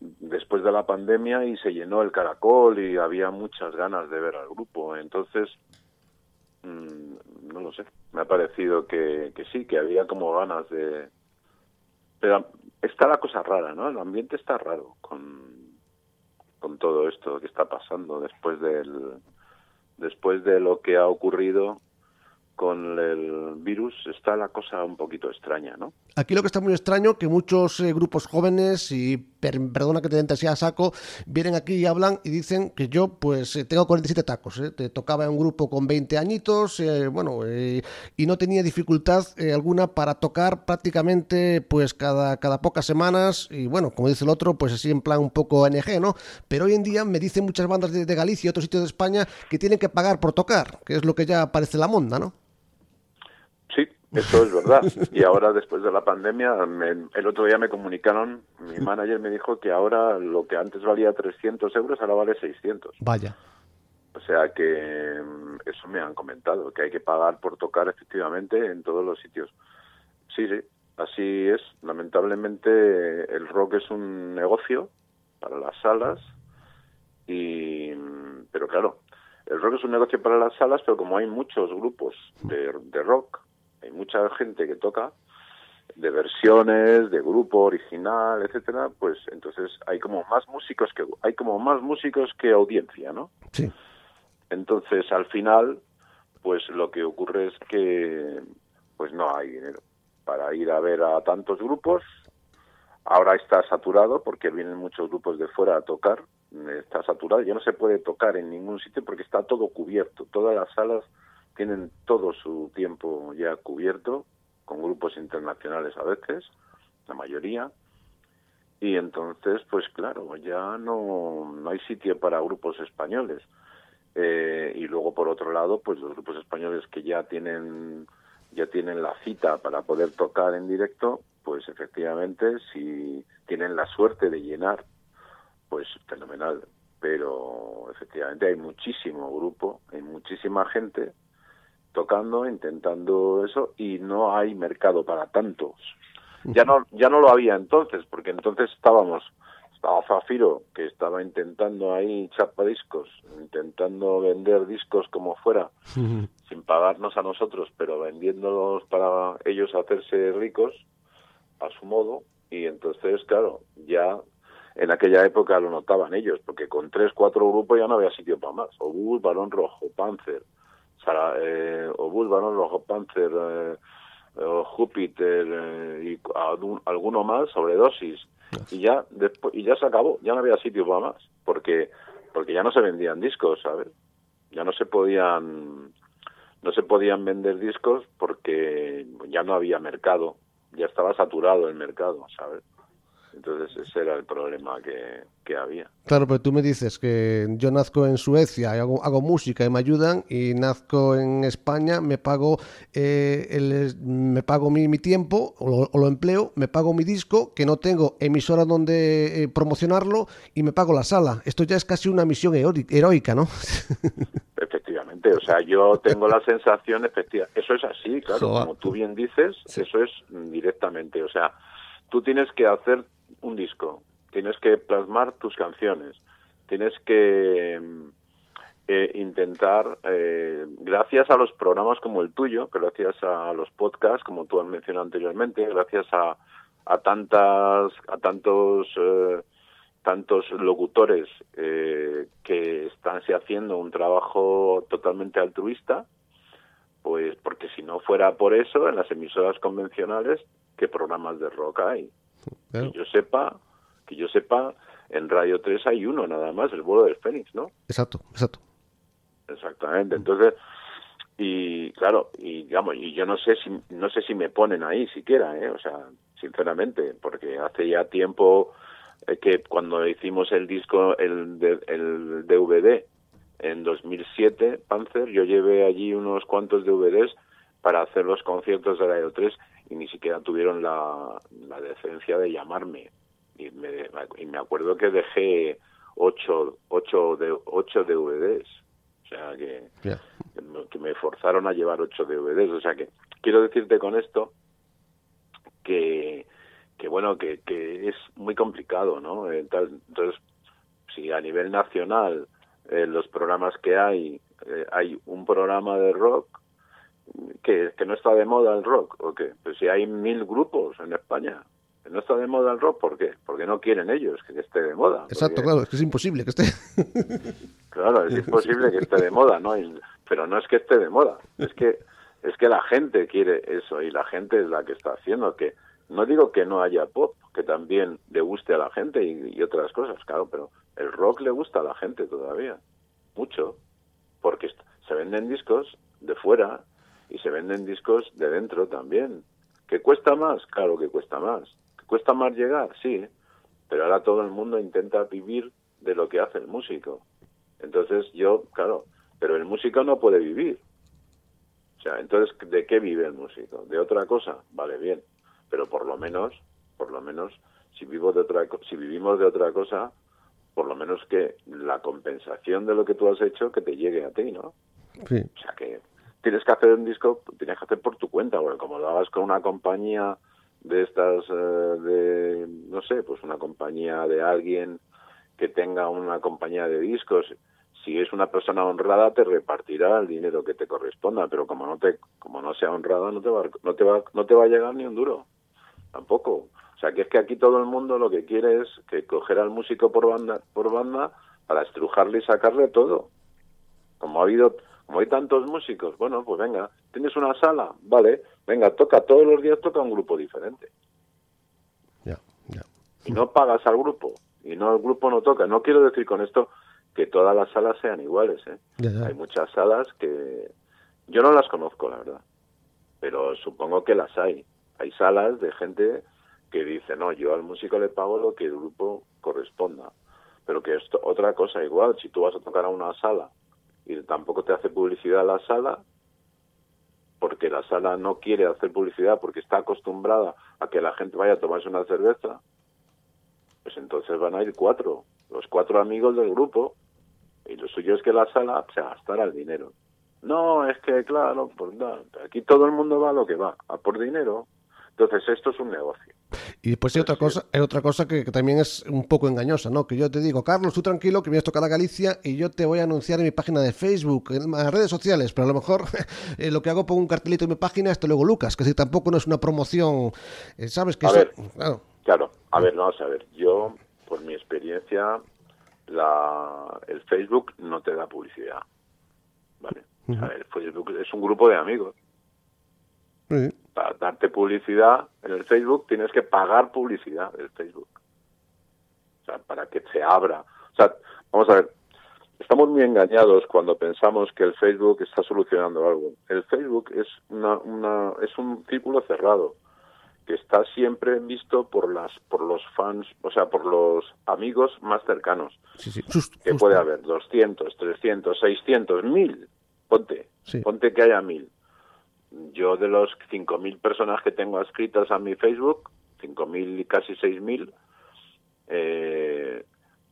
después de la pandemia, y se llenó el caracol y había muchas ganas de ver al grupo. Entonces, Mm, no lo sé, me ha parecido que, que sí, que había como ganas de... Pero está la cosa rara, ¿no? El ambiente está raro con, con todo esto que está pasando después del después de lo que ha ocurrido con el virus está la cosa un poquito extraña, ¿no? Aquí lo que está muy extraño que muchos eh, grupos jóvenes y perdona que te den así a saco vienen aquí y hablan y dicen que yo pues eh, tengo 47 tacos, ¿eh? te tocaba en un grupo con 20 añitos, bueno y no tenía dificultad alguna para tocar prácticamente pues cada cada pocas semanas y bueno como dice el otro pues así en plan un poco NG, ¿no? Pero hoy en día me dicen muchas bandas de, de Galicia y otros sitios de España que tienen que pagar por tocar, que es lo que ya parece la monda, ¿no? Eso es verdad. Y ahora, después de la pandemia, el otro día me comunicaron, mi manager me dijo que ahora lo que antes valía 300 euros, ahora vale 600. Vaya. O sea que mm, eso me han comentado, que hay que pagar por tocar efectivamente en todos los sitios. Sí, sí, así es. Lamentablemente el rock es un negocio para las salas, y, mm, pero claro, el rock es un negocio para las salas, pero como hay muchos grupos de, de rock, hay mucha gente que toca de versiones, de grupo original, etcétera, pues entonces hay como más músicos que hay como más músicos que audiencia, ¿no? Sí. Entonces, al final, pues lo que ocurre es que pues no hay dinero para ir a ver a tantos grupos. Ahora está saturado porque vienen muchos grupos de fuera a tocar. Está saturado, ya no se puede tocar en ningún sitio porque está todo cubierto. Todas las salas tienen todo su tiempo ya cubierto, con grupos internacionales a veces, la mayoría, y entonces, pues claro, ya no, no hay sitio para grupos españoles. Eh, y luego por otro lado, pues los grupos españoles que ya tienen ya tienen la cita para poder tocar en directo, pues efectivamente si tienen la suerte de llenar, pues fenomenal. Pero efectivamente hay muchísimo grupo, hay muchísima gente tocando, intentando eso y no hay mercado para tantos. Ya no ya no lo había entonces, porque entonces estábamos estaba Zafiro, que estaba intentando ahí chapa discos, intentando vender discos como fuera, sin pagarnos a nosotros, pero vendiéndolos para ellos hacerse ricos a su modo. Y entonces, claro, ya en aquella época lo notaban ellos, porque con tres, cuatro grupos ya no había sitio para más. Obús, Balón Rojo, Panzer, Sara, eh, Obús, Rojo, Panzer, eh, Júpiter eh, y alguno más, sobredosis. Y ya después y ya se acabó ya no había sitio para más porque porque ya no se vendían discos sabes ya no se podían no se podían vender discos porque ya no había mercado ya estaba saturado el mercado sabes entonces ese era el problema que, había. Claro, pero tú me dices que yo nazco en Suecia, hago, hago música y me ayudan, y nazco en España, me pago eh, el, me pago mi, mi tiempo, o lo, empleo, me pago mi disco, que no tengo emisora donde eh, promocionarlo, y me pago la sala. Esto ya es casi una misión heroica, ¿no? Efectivamente, o sea, yo tengo la sensación, efectiva, eso es así, claro, como tú bien dices, eso es directamente, o sea, tú tienes que hacer un disco, tienes que plasmar tus canciones, tienes que eh, intentar, eh, gracias a los programas como el tuyo, gracias a los podcasts, como tú has mencionado anteriormente, gracias a, a tantas, a tantos, eh, tantos locutores que están haciendo un trabajo totalmente altruista, pues porque si no fuera por eso, en las emisoras convencionales, ¿qué programas de rock hay? Que yo sepa, que yo sepa, en Radio 3 hay uno nada más, el vuelo del Fénix, ¿no? Exacto, exacto. Exactamente. Entonces, y claro, y digamos, y yo no sé si no sé si me ponen ahí siquiera, ¿eh? O sea, sinceramente, porque hace ya tiempo eh, que cuando hicimos el disco, el, el DVD en 2007, Panzer, yo llevé allí unos cuantos DVDs para hacer los conciertos de Radio 3 y ni siquiera tuvieron la, decencia de llamarme. Y me, y me acuerdo que dejé ocho, ocho, de, ocho DVDs. O sea, que, que, me forzaron a llevar ocho DVDs. O sea, que quiero decirte con esto que, que bueno, que, que es muy complicado, ¿no? Entonces, si a nivel nacional eh, los programas que hay, eh, hay un programa de rock que, que no está de moda el rock, ¿o qué? Pues si hay mil grupos en España, que no está de moda el rock, ¿por qué? Porque no quieren ellos que esté de moda. Exacto, claro, es que es imposible que esté. claro, es imposible que esté de moda, ¿no? pero no es que esté de moda, es que es que la gente quiere eso y la gente es la que está haciendo que no digo que no haya pop, que también le guste a la gente y otras cosas, claro, pero el rock le gusta a la gente todavía, mucho, porque se venden discos de fuera y se venden discos de dentro también. ¿Que cuesta más? Claro que cuesta más. ¿Que cuesta más llegar? Sí, pero ahora todo el mundo intenta vivir de lo que hace el músico. Entonces yo, claro, pero el músico no puede vivir. O sea, entonces, ¿de qué vive el músico? ¿De otra cosa? Vale, bien. Pero por lo menos, por lo menos, si vivo de otra, si vivimos de otra cosa, por lo menos que la compensación de lo que tú has hecho que te llegue a ti, ¿no? Sí. O sea que tienes que hacer un disco, tienes que hacer por tu cuenta, porque como lo hagas con una compañía de estas, eh, de, no sé, pues una compañía de alguien que tenga una compañía de discos, si es una persona honrada te repartirá el dinero que te corresponda, pero como no te, como no sea honrada no te va, no te va, no te va a llegar ni un duro, tampoco. O sea, que es que aquí todo el mundo lo que quiere es que coger al músico por banda, por banda para estrujarle y sacarle todo. Como ha habido, como hay tantos músicos, bueno, pues venga, tienes una sala, vale, venga, toca todos los días toca un grupo diferente. Ya, ya. Y no pagas al grupo, y no el grupo no toca. No quiero decir con esto que todas las salas sean iguales, ¿eh? Hay muchas salas que yo no las conozco, la verdad, pero supongo que las hay. Hay salas de gente que dice, no, yo al músico le pago lo que el grupo corresponda. Pero que es otra cosa igual, si tú vas a tocar a una sala y tampoco te hace publicidad la sala, porque la sala no quiere hacer publicidad porque está acostumbrada a que la gente vaya a tomarse una cerveza, pues entonces van a ir cuatro, los cuatro amigos del grupo, y lo suyo es que la sala se gastara el dinero. No, es que claro, pues aquí todo el mundo va a lo que va, a por dinero. Entonces esto es un negocio. Y después hay otra cosa, hay otra cosa que, también es un poco engañosa, ¿no? Que yo te digo, Carlos, tú tranquilo, que vienes a tocar a Galicia y yo te voy a anunciar en mi página de Facebook, en las redes sociales, pero a lo mejor eh, lo que hago pongo un cartelito en mi página, esto luego Lucas, que si tampoco no es una promoción, eh, ¿sabes? Que a ver, claro. claro, a ver, no, a ver, yo, por mi experiencia, la, el Facebook no te da publicidad, ¿vale? el Facebook es un grupo de amigos. Para darte publicidad en el Facebook tienes que pagar publicidad del Facebook. O sea, para que se abra. O sea, vamos a ver, estamos muy engañados cuando pensamos que el Facebook está solucionando algo. El Facebook es una, una es un círculo cerrado que está siempre visto por las por los fans, o sea, por los amigos más cercanos. que puede haber 200, 300, 600, 1000. Ponte, ponte que haya 1000 yo de los 5.000 personas que tengo escritas a mi Facebook, 5.000 y casi 6.000, eh,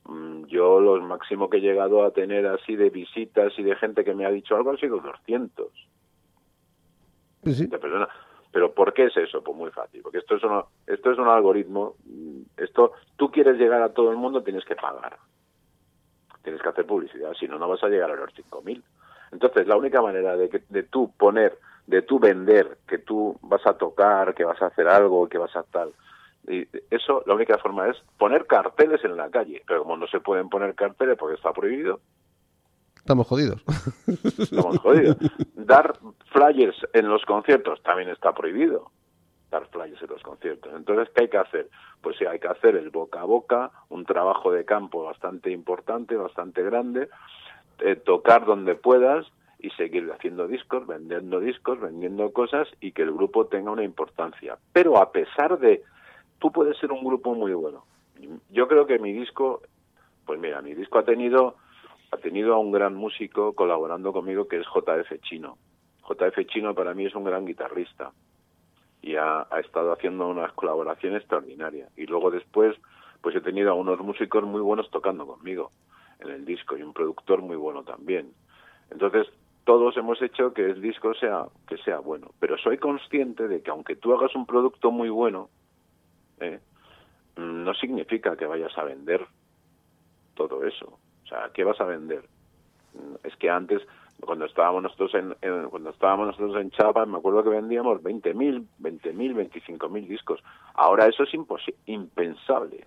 mm, yo lo máximo que he llegado a tener así de visitas y de gente que me ha dicho algo han sido 200. De personas. Pero ¿por qué es eso? Pues muy fácil, porque esto es, esto es un algoritmo, mm, esto tú quieres llegar a todo el mundo, tienes que pagar. Tienes que hacer publicidad, si no, no vas a llegar a los 5.000. Entonces, la única manera de, que, de tú poner de tú vender, que tú vas a tocar, que vas a hacer algo, que vas a tal. Y eso, la única forma es poner carteles en la calle. Pero como no se pueden poner carteles porque está prohibido. Estamos jodidos. Estamos jodidos. Dar flyers en los conciertos también está prohibido. Dar flyers en los conciertos. Entonces, ¿qué hay que hacer? Pues sí, hay que hacer el boca a boca, un trabajo de campo bastante importante, bastante grande, eh, tocar donde puedas, y seguir haciendo discos, vendiendo discos, vendiendo cosas y que el grupo tenga una importancia. Pero a pesar de, tú puedes ser un grupo muy bueno. Yo creo que mi disco, pues mira, mi disco ha tenido, ha tenido a un gran músico colaborando conmigo que es JF Chino. JF Chino para mí es un gran guitarrista y ha, ha estado haciendo unas colaboraciones extraordinarias. Y luego después, pues he tenido a unos músicos muy buenos tocando conmigo en el disco y un productor muy bueno también. Entonces, todos hemos hecho que el disco sea que sea bueno. Pero soy consciente de que aunque tú hagas un producto muy bueno eh, no significa que vayas a vender todo eso. O sea qué vas a vender es que antes cuando estábamos nosotros en, cuando estábamos nosotros en Chapa me acuerdo que vendíamos 20.000 20.000 25.000 discos. Ahora eso es impensable.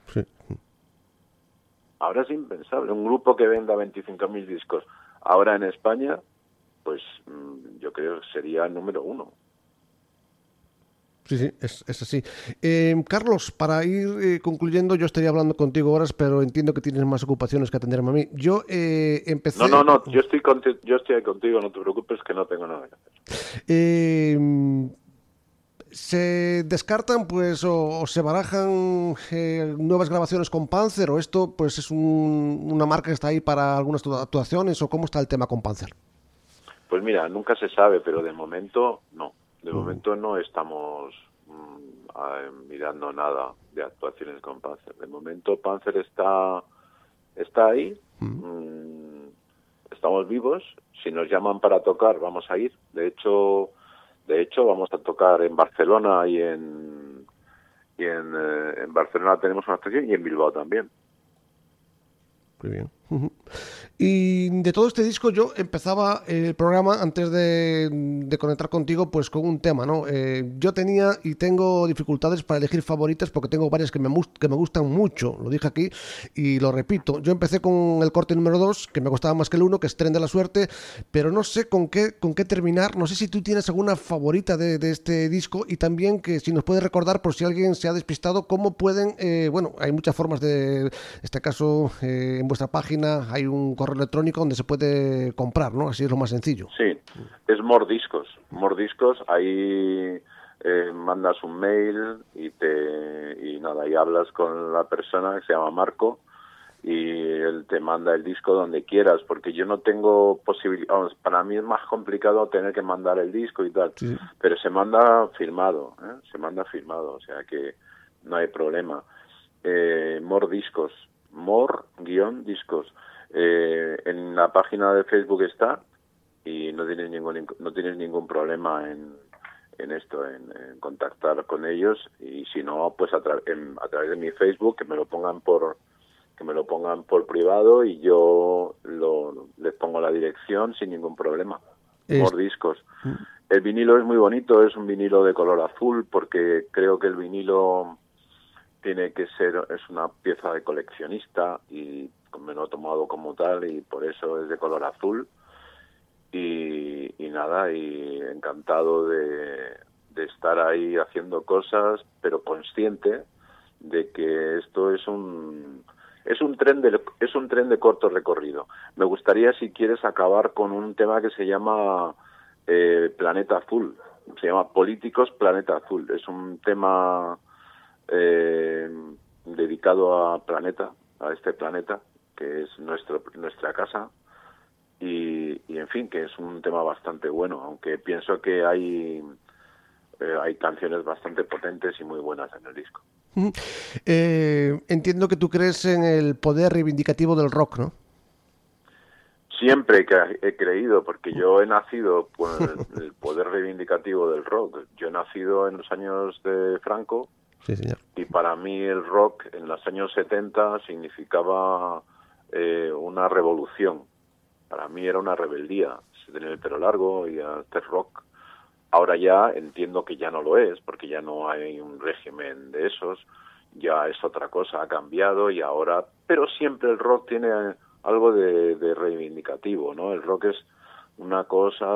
Ahora es impensable. Un grupo que venda 25.000 discos ahora en España pues mm, yo creo que sería el número uno. Sí, sí, es, así. Eh, Carlos, para ir eh, concluyendo, yo estaría hablando contigo horas, pero entiendo que tienes más ocupaciones que atenderme a mí. Yo eh, empecé... No, no, no, yo estoy, yo estoy contigo, no te preocupes que no tengo nada que hacer. ¿Se descartan pues o, se barajan nuevas grabaciones con Panzer o esto pues es una marca que está ahí para algunas actuaciones o cómo está el tema con Panzer? Pues mira, nunca se sabe, pero de momento no. De momento no estamos mm, mirando nada de actuaciones con Panzer. De momento Panzer está está ahí. Mm, estamos vivos. Si nos llaman para tocar, vamos a ir. De hecho, de hecho vamos a tocar en Barcelona y en y en, eh, en Barcelona tenemos una actuación y en Bilbao también. Muy bien. Y de todo este disco yo empezaba el programa antes de, conectar contigo pues con un tema, ¿no? Eh, yo tenía y tengo dificultades para elegir favoritas porque tengo varias que me, que me gustan mucho, lo dije aquí y lo repito. Yo empecé con el corte número 2, que me gustaba más que el 1, que es Tren de la Suerte, pero no sé con qué, con qué terminar, no sé si tú tienes alguna favorita de, este disco y también que si nos puedes recordar por si alguien se ha despistado, cómo pueden, eh, bueno, hay muchas formas de, en este caso, eh, en vuestra página hay un correo electrónico donde se puede comprar, ¿no? Así es lo más sencillo. Sí, es Mordiscos. Mordiscos, ahí eh, mandas un mail y te y nada, y hablas con la persona que se llama Marco y él te manda el disco donde quieras, porque yo no tengo posibilidad, para mí es más complicado tener que mandar el disco y tal, pero se manda firmado, ¿eh? se manda firmado, o sea que no hay problema. Eh, More Discos, More-Discos, eh, en la página de Facebook está y no tienes ningún, no tienes ningún problema en, en esto, en, contactar con ellos y si no, pues a, a través de mi Facebook, que me lo pongan por que me lo pongan por privado y yo lo, les pongo la dirección sin ningún problema. Por discos. Mm. El vinilo es muy bonito, es un vinilo de color azul porque creo que el vinilo tiene que ser, es una pieza de coleccionista y me lo he tomado como tal y por eso es de color azul. Y, nada, y encantado de, de estar ahí haciendo cosas, pero consciente de que esto es un es un tren de es un tren de corto recorrido. Me gustaría si quieres acabar con un tema que se llama eh, Planeta Azul. Se llama Políticos Planeta Azul. Es un tema eh, dedicado a planeta, a este planeta que es nuestro nuestra casa y, y en fin que es un tema bastante bueno, aunque pienso que hay eh, hay canciones bastante potentes y muy buenas en el disco. Eh, entiendo que tú crees en el poder reivindicativo del rock, ¿no? Siempre que he creído, porque yo he nacido con el, poder reivindicativo del rock. Yo he nacido en los años de Franco y para mí el rock en los años 70 significaba eh, una revolución. Para mí era una rebeldía. Tener el pelo largo y hacer rock Ahora ya entiendo que ya no lo es, porque ya no hay un régimen de esos, ya es otra cosa, ha cambiado y ahora, pero siempre el rock tiene algo de, reivindicativo, ¿no? El rock es una cosa,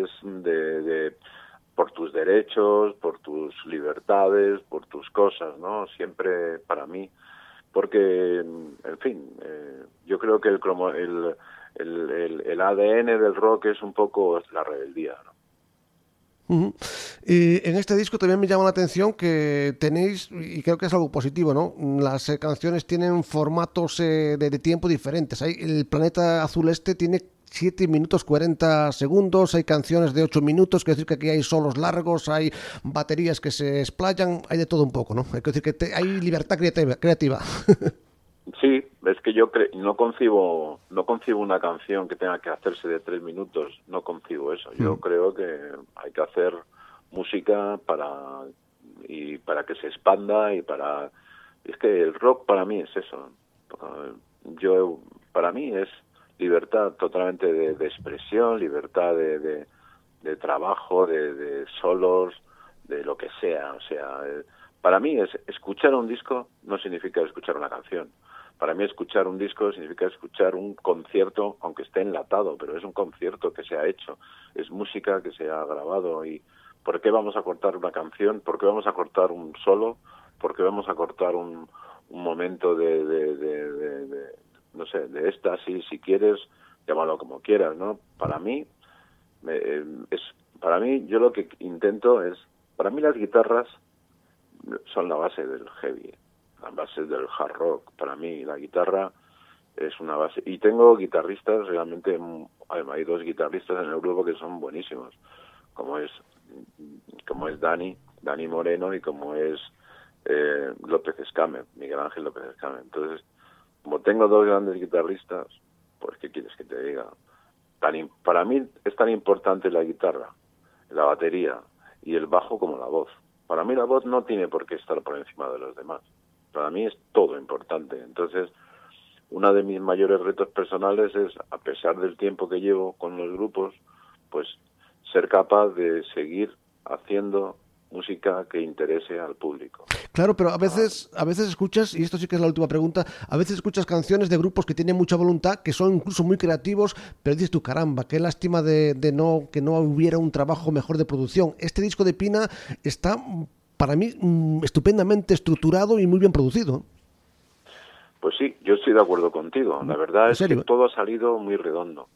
es de, de, por tus derechos, por tus libertades, por tus cosas, ¿no? Siempre para mí, porque, en fin, eh, yo creo que el, el, el, ADN del rock es un poco la rebeldía, ¿no? Y en este disco también me llama la atención que tenéis, y creo que es algo positivo, ¿no? Las eh, canciones tienen formatos eh, de, tiempo diferentes. El Planeta Azul Este tiene 7 minutos 40 segundos, hay canciones de 8 minutos, quiere decir que aquí hay solos largos, hay baterías que se explayan, hay de todo un poco, ¿no? Hay que decir que hay libertad creativa. Sí, es que yo no concibo no concibo una canción que tenga que hacerse de tres minutos, no concibo eso. Yo mm. creo que hay que hacer música para y para que se expanda y para es que el rock para mí es eso. Yo para mí es libertad totalmente de, expresión, libertad de, de, trabajo, de, de solos, de lo que sea. O sea, para mí es escuchar un disco no significa escuchar una canción para mí escuchar un disco significa escuchar un concierto, aunque esté enlatado, pero es un concierto que se ha hecho, es música que se ha grabado y ¿por qué vamos a cortar una canción? ¿Por qué vamos a cortar un solo? ¿Por qué vamos a cortar un, un momento de, de, de, no sé, de éxtasis, si quieres, llámalo como quieras, ¿no? Para mí, eh, es, para mí, yo lo que intento es, para mí las guitarras son la base del heavy la base del hard rock. Para mí la guitarra es una base. Y tengo guitarristas realmente, hay dos guitarristas en el grupo que son buenísimos, como es, como es Dani, Dani Moreno y como es eh, López Escame, Miguel Ángel López Escame. Entonces, como tengo dos grandes guitarristas, pues ¿qué quieres que te diga? Tan, para mí es tan importante la guitarra, la batería y el bajo como la voz. Para mí la voz no tiene por qué estar por encima de los demás para mí es todo importante. Entonces, uno de mis mayores retos personales es, a pesar del tiempo que llevo con los grupos, pues ser capaz de seguir haciendo música que interese al público. Claro, pero a veces, a veces escuchas, y esto sí que es la última pregunta, a veces escuchas canciones de grupos que tienen mucha voluntad, que son incluso muy creativos, pero dices tú, caramba, qué lástima de, de no que no hubiera un trabajo mejor de producción. Este disco de Pina está para mí mm, estupendamente estructurado y muy bien producido. Pues sí, yo estoy de acuerdo contigo. La verdad es que todo ha salido muy redondo,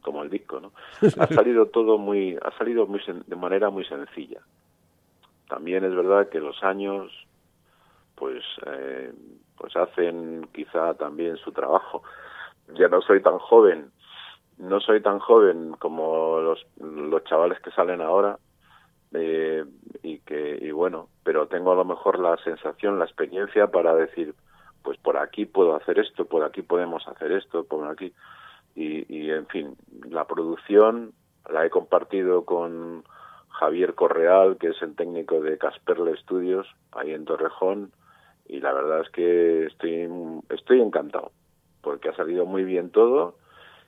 como el disco, ¿no? Ha salido todo muy, ha salido muy de manera muy sencilla. También es verdad que los años, pues, eh, pues hacen quizá también su trabajo. Ya no soy tan joven, no soy tan joven como los, los chavales que salen ahora, eh, y que y bueno pero tengo a lo mejor la sensación la experiencia para decir pues por aquí puedo hacer esto por aquí podemos hacer esto por aquí y, y en fin la producción la he compartido con Javier Correal que es el técnico de Casperle Studios ahí en Torrejón y la verdad es que estoy estoy encantado porque ha salido muy bien todo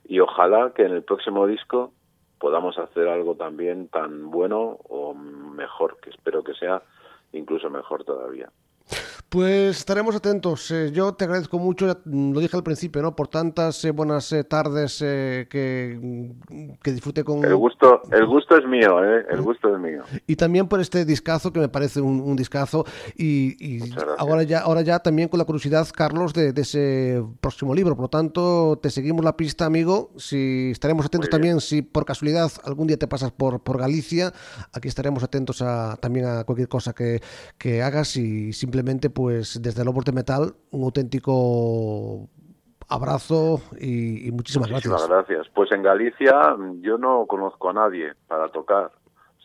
y ojalá que en el próximo disco podamos hacer algo también tan bueno o mejor, que espero que sea incluso mejor todavía. Pues estaremos atentos. Eh, yo te agradezco mucho, lo dije al principio, ¿no? Por tantas eh, buenas eh, tardes que, mm, que disfrute con... El gusto, el gusto es mío, ¿eh? El gusto es mío. Y también por este discazo, que me parece un, discazo. Y, ahora, ya, ahora ya también con la curiosidad, Carlos, de, ese próximo libro. Por lo tanto, te seguimos la pista, amigo. Si estaremos atentos también, si por casualidad algún día te pasas por, por Galicia, aquí estaremos atentos a, también a cualquier cosa que, que hagas y simplemente pues desde Lobos de Metal, un auténtico abrazo y, muchísimas, muchísimas gracias. Pues en Galicia yo no conozco a nadie para tocar.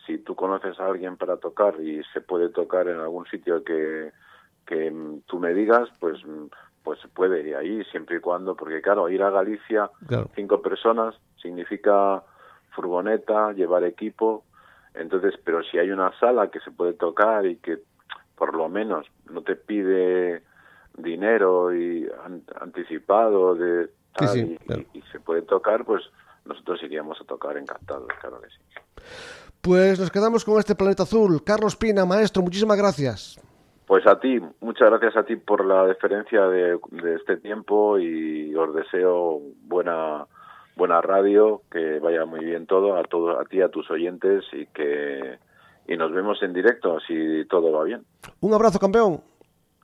Si tú conoces a alguien para tocar y se puede tocar en algún sitio que, que tú me digas, pues pues se puede ir ahí siempre y cuando, porque claro, ir a Galicia cinco personas significa furgoneta, llevar equipo, entonces, pero si hay una sala que se puede tocar y que por lo menos no te pide dinero y anticipado de y, se puede tocar, pues nosotros iríamos a tocar encantados, claro que sí. Pues nos quedamos con este planeta azul. Carlos Pina, maestro, muchísimas gracias. Pues a ti, muchas gracias a ti por la deferencia de, de este tiempo y os deseo buena buena radio, que vaya muy bien todo, a todo, a ti, a tus oyentes y que y nos vemos en directo si todo va bien. Un abrazo, campeón.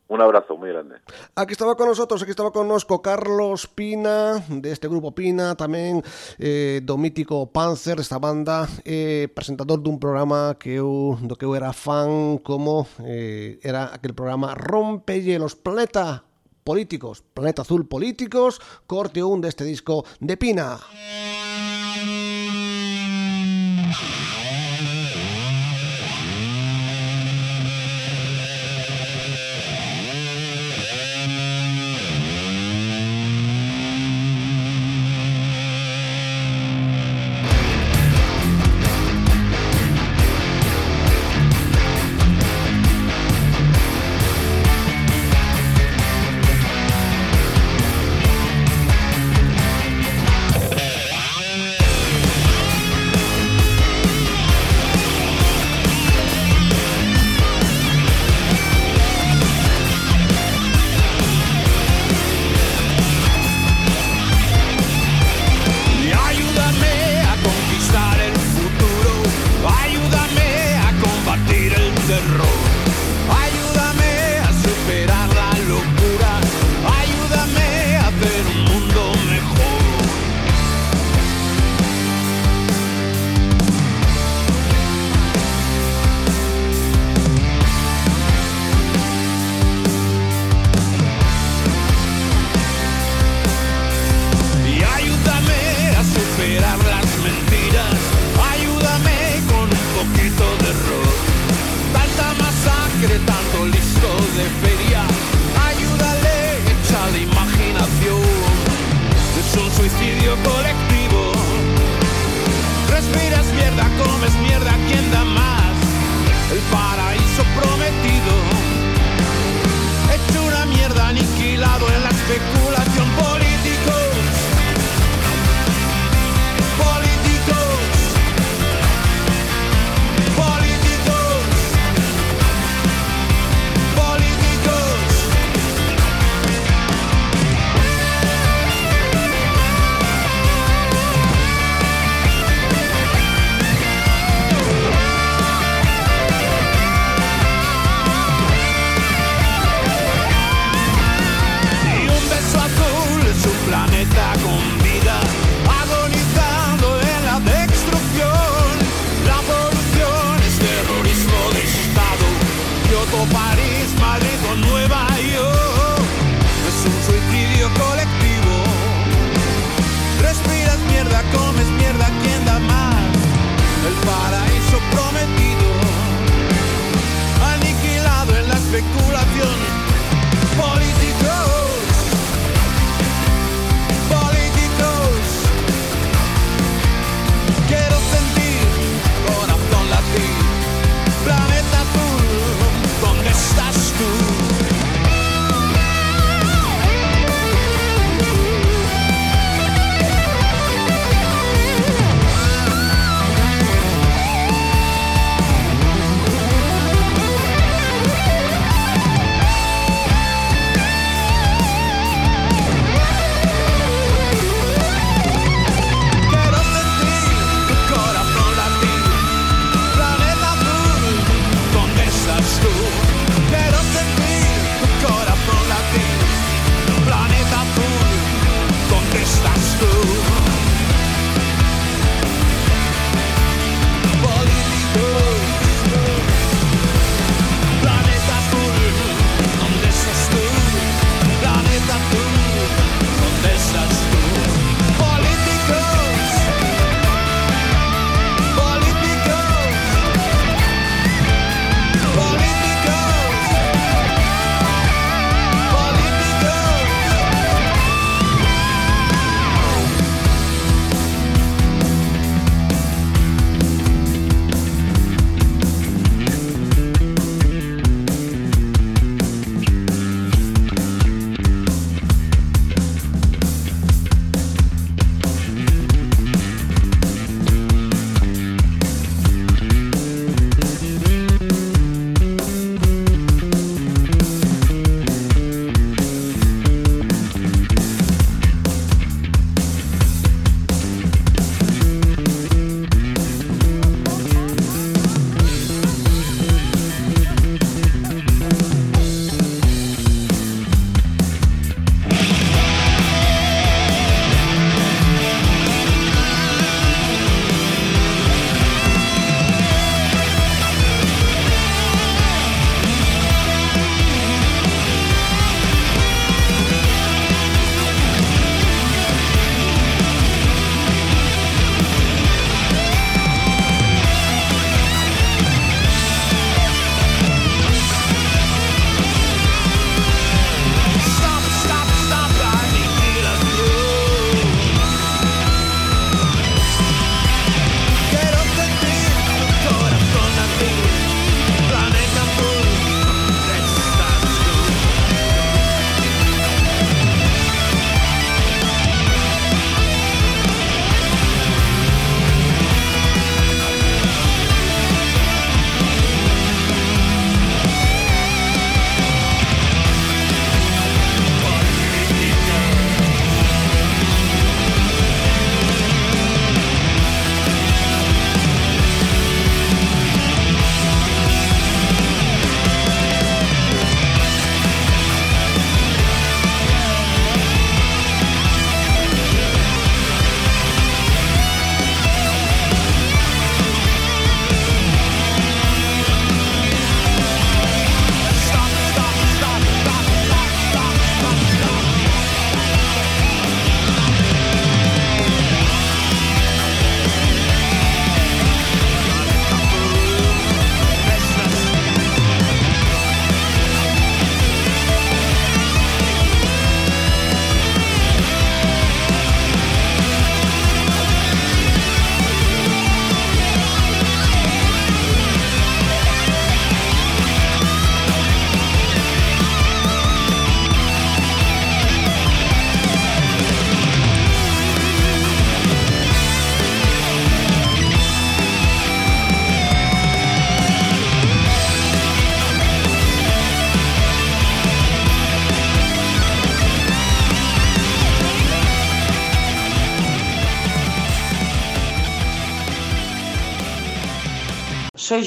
Un abrazo muy grande. Aquí estaba con nosotros, aquí estaba con nosotros Carlos Pina, de este grupo Pina, tamén eh, do mítico Panzer, esta banda, eh, presentador dun programa que eu, do que eu era fan, como eh, era aquel programa Rompehielos Planeta Políticos, Planeta Azul Políticos, corte un deste disco de Pina. Música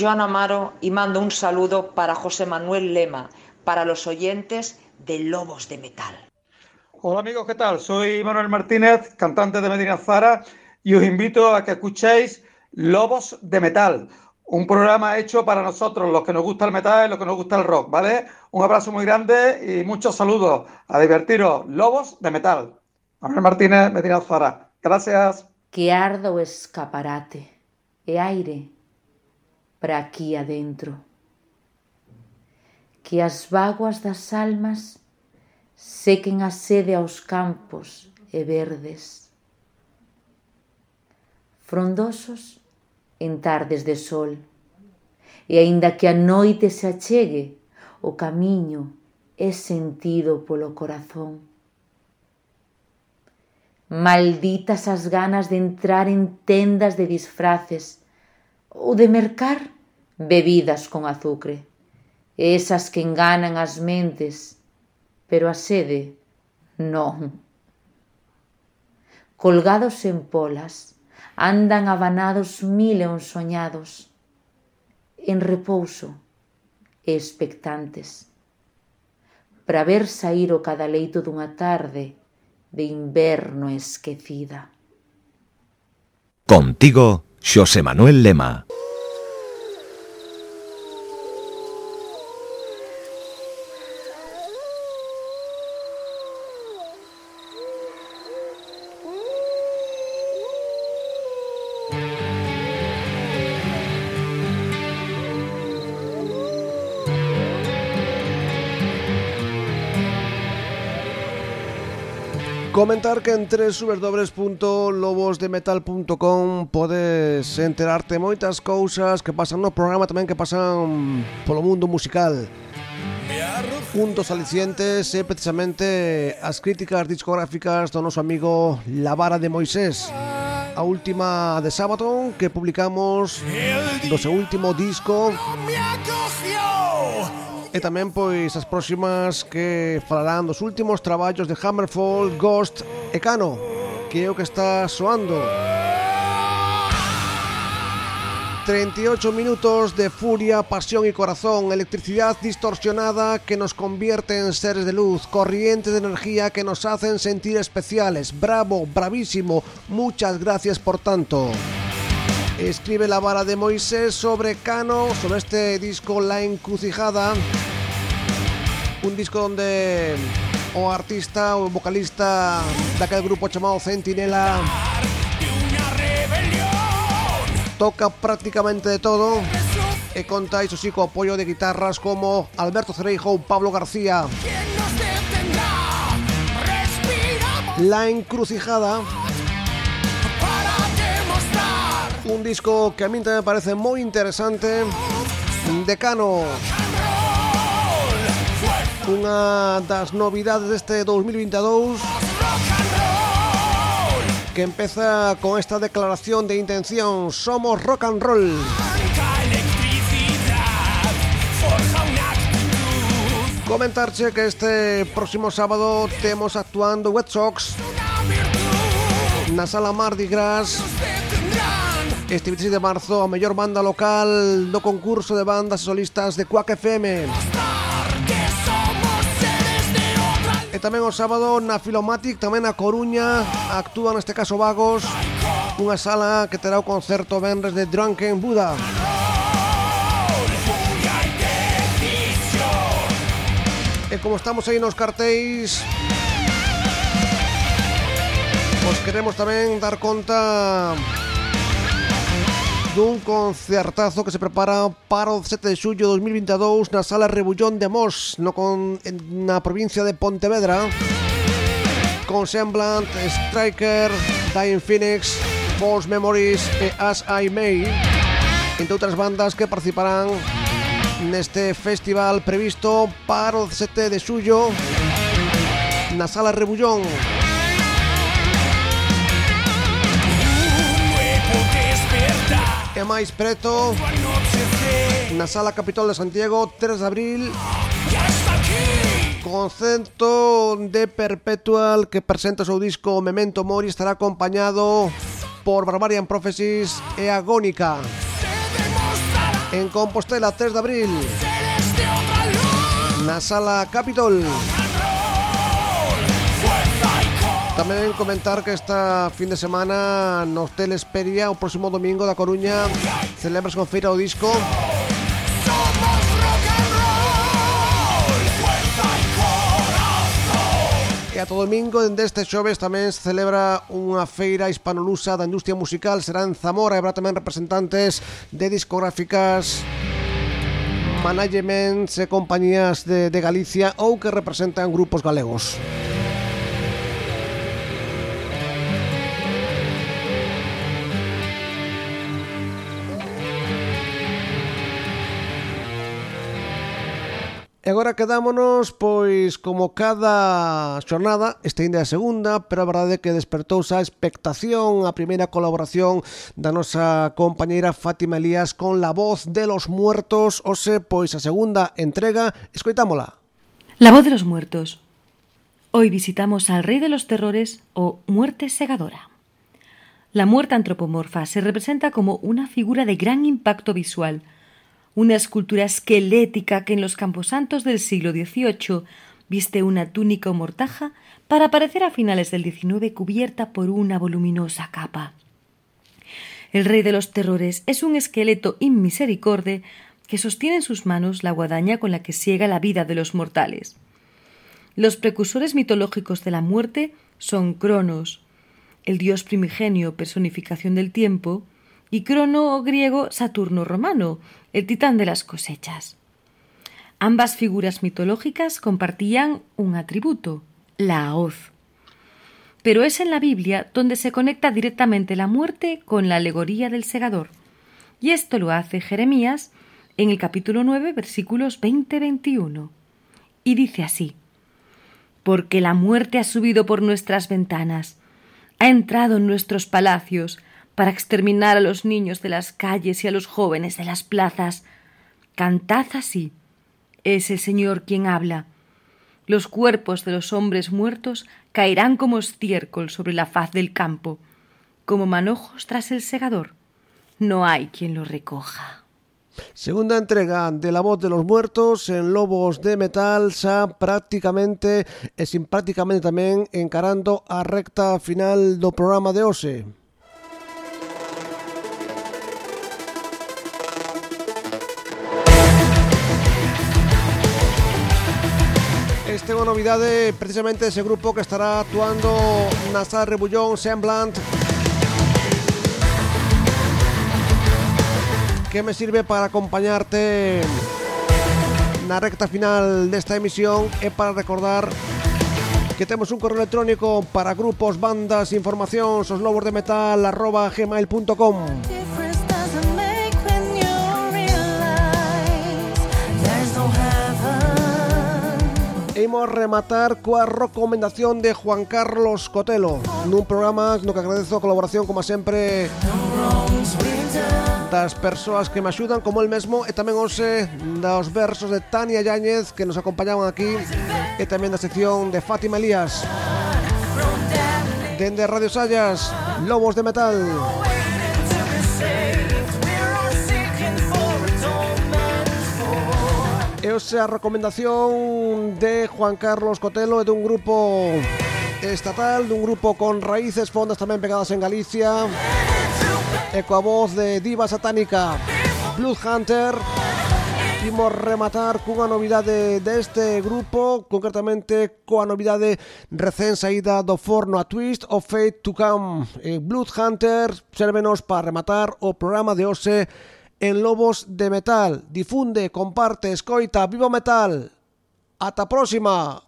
Joana Amaro y mando un saludo para José Manuel Lema, para los oyentes de Lobos de Metal. Hola amigos, ¿qué tal? Soy Manuel Martínez, cantante de Medina Zara, y os invito a que escuchéis Lobos de Metal, un programa hecho para nosotros, los que nos gusta el metal y los que nos gusta el rock, ¿vale? Un abrazo muy grande y muchos saludos. A divertiros, Lobos de Metal. Manuel Martínez, Medina Zara. Gracias. que arda o escaparate e aire para aquí adentro. Que as vaguas das almas sequen a sede aos campos e verdes. Frondosos en tardes de sol, e aínda que a noite se achegue, o camiño é sentido polo corazón. Malditas as ganas de entrar en tendas de disfraces ou de mercar bebidas con azucre, esas que enganan as mentes, pero a sede non. Colgados en polas, andan abanados mil e soñados, en repouso e expectantes, para ver sair o cada leito dunha tarde de inverno esquecida. Contigo José Manuel Lema. Comentar que en www.lobosdemetal.com podes enterarte moitas cousas que pasan no programa tamén que pasan polo mundo musical. Un dos alicientes é precisamente as críticas discográficas do noso amigo La Vara de Moisés. A última de sábado que publicamos do seu último disco e tamén pois as próximas que falarán dos últimos traballos de Hammerfall, Ghost e Cano, que que está soando. 38 minutos de furia, pasión y corazón, electricidad distorsionada que nos convierte en seres de luz, corrientes de energía que nos hacen sentir especiales. Bravo, bravísimo, muchas gracias por tanto escribe la vara de Moisés sobre Cano, sobre este disco La Encrucijada. Un disco donde o artista o vocalista de aquel grupo llamado Centinela toca prácticamente de todo e conta iso sí co apoio de guitarras como Alberto Cereijo ou Pablo García. La Encrucijada un disco que a mí también me parece muy interesante. Decano. Una das novidades deste 2022 que empeza con esta declaración de intención Somos rock and roll Comentarche que este próximo sábado temos actuando Wet Sox na sala Mardi Gras Este 26 de marzo a mellor banda local do concurso de bandas e solistas de Quack FM. E tamén o sábado na Filomatic, tamén na Coruña, actúa neste caso Vagos, unha sala que terá o concerto venres de Drunken Buda. E como estamos aí nos cartéis, Os queremos tamén dar conta dun concertazo que se prepara para o 7 de xullo de 2022 na Sala Rebullón de Mos no con, en, na provincia de Pontevedra. Con Semblant, Striker, Dying Phoenix, False Memories e As I May entre outras bandas que participarán neste festival previsto para o 7 de xullo na Sala Rebullón. e máis preto. Na sala Capitol de Santiago 3 de abril. Concerto de Perpetual que presenta o seu disco Memento Mori estará acompañado por Barbarian Prophecies e Agónica. En Compostela 3 de abril. Na sala Capitol Capitol Tamén comentar que esta fin de semana no Hotel Esperia o próximo domingo da Coruña celebras con feira o disco E ata domingo, dende este xoves, tamén se celebra unha feira hispanolusa da industria musical. Será en Zamora e habrá tamén representantes de discográficas managements e compañías de, de Galicia ou que representan grupos galegos. E agora quedámonos, pois, como cada xornada, este ainda é a segunda, pero a verdade é que despertouse a expectación a primeira colaboración da nosa compañeira Fátima Elías con La Voz de los Muertos, ose, pois, a segunda entrega, escoitámola. La Voz de los Muertos. Hoy visitamos al Rey de los Terrores o Muerte Segadora. La muerte antropomorfa se representa como una figura de gran impacto visual – una escultura esquelética que en los camposantos del siglo XVIII viste una túnica o mortaja para aparecer a finales del XIX cubierta por una voluminosa capa. El rey de los terrores es un esqueleto inmisericorde que sostiene en sus manos la guadaña con la que siega la vida de los mortales. Los precursores mitológicos de la muerte son Cronos, el dios primigenio personificación del tiempo, y Crono griego Saturno romano, el titán de las cosechas. Ambas figuras mitológicas compartían un atributo, la hoz. Pero es en la Biblia donde se conecta directamente la muerte con la alegoría del segador. Y esto lo hace Jeremías en el capítulo 9, versículos 20-21. Y dice así, Porque la muerte ha subido por nuestras ventanas, ha entrado en nuestros palacios, para exterminar a los niños de las calles y a los jóvenes de las plazas. Cantad así. Es el Señor quien habla. Los cuerpos de los hombres muertos caerán como estiércol sobre la faz del campo, como manojos tras el segador. No hay quien los recoja. Segunda entrega de La Voz de los Muertos en Lobos de Metal xa prácticamente e sin prácticamente tamén encarando a recta final do programa de hoxe. Novidade precisamente ese grupo que estará actuando na sala Rebullón Semblant que me sirve para acompañarte na recta final desta emisión e para recordar que temos un correo electrónico para grupos, bandas, informacións, os lobos de metal arroba gmail.com Rematar coa recomendación de Juan Carlos Cotelo. Nun programa no que agradezo a colaboración como sempre das persoas que me axudan como el mesmo e tamén hoxe dos versos de Tania Yáñez que nos acompañaban aquí e tamén da sección de Fátima Elías. Dende Radio Sallas, Lobos de Metal E a recomendación de Juan Carlos Cotelo e dun grupo estatal, dun grupo con raíces fondas tamén pegadas en Galicia e coa voz de diva satánica Blood Hunter Imos rematar cunha novidade deste grupo, concretamente coa novidade recén saída do forno a Twist of Fate to Come. Eh, Blood Hunter, servenos para rematar o programa de hoxe en Lobos de Metal. Difunde, comparte, escoita, viva metal. Ata próxima.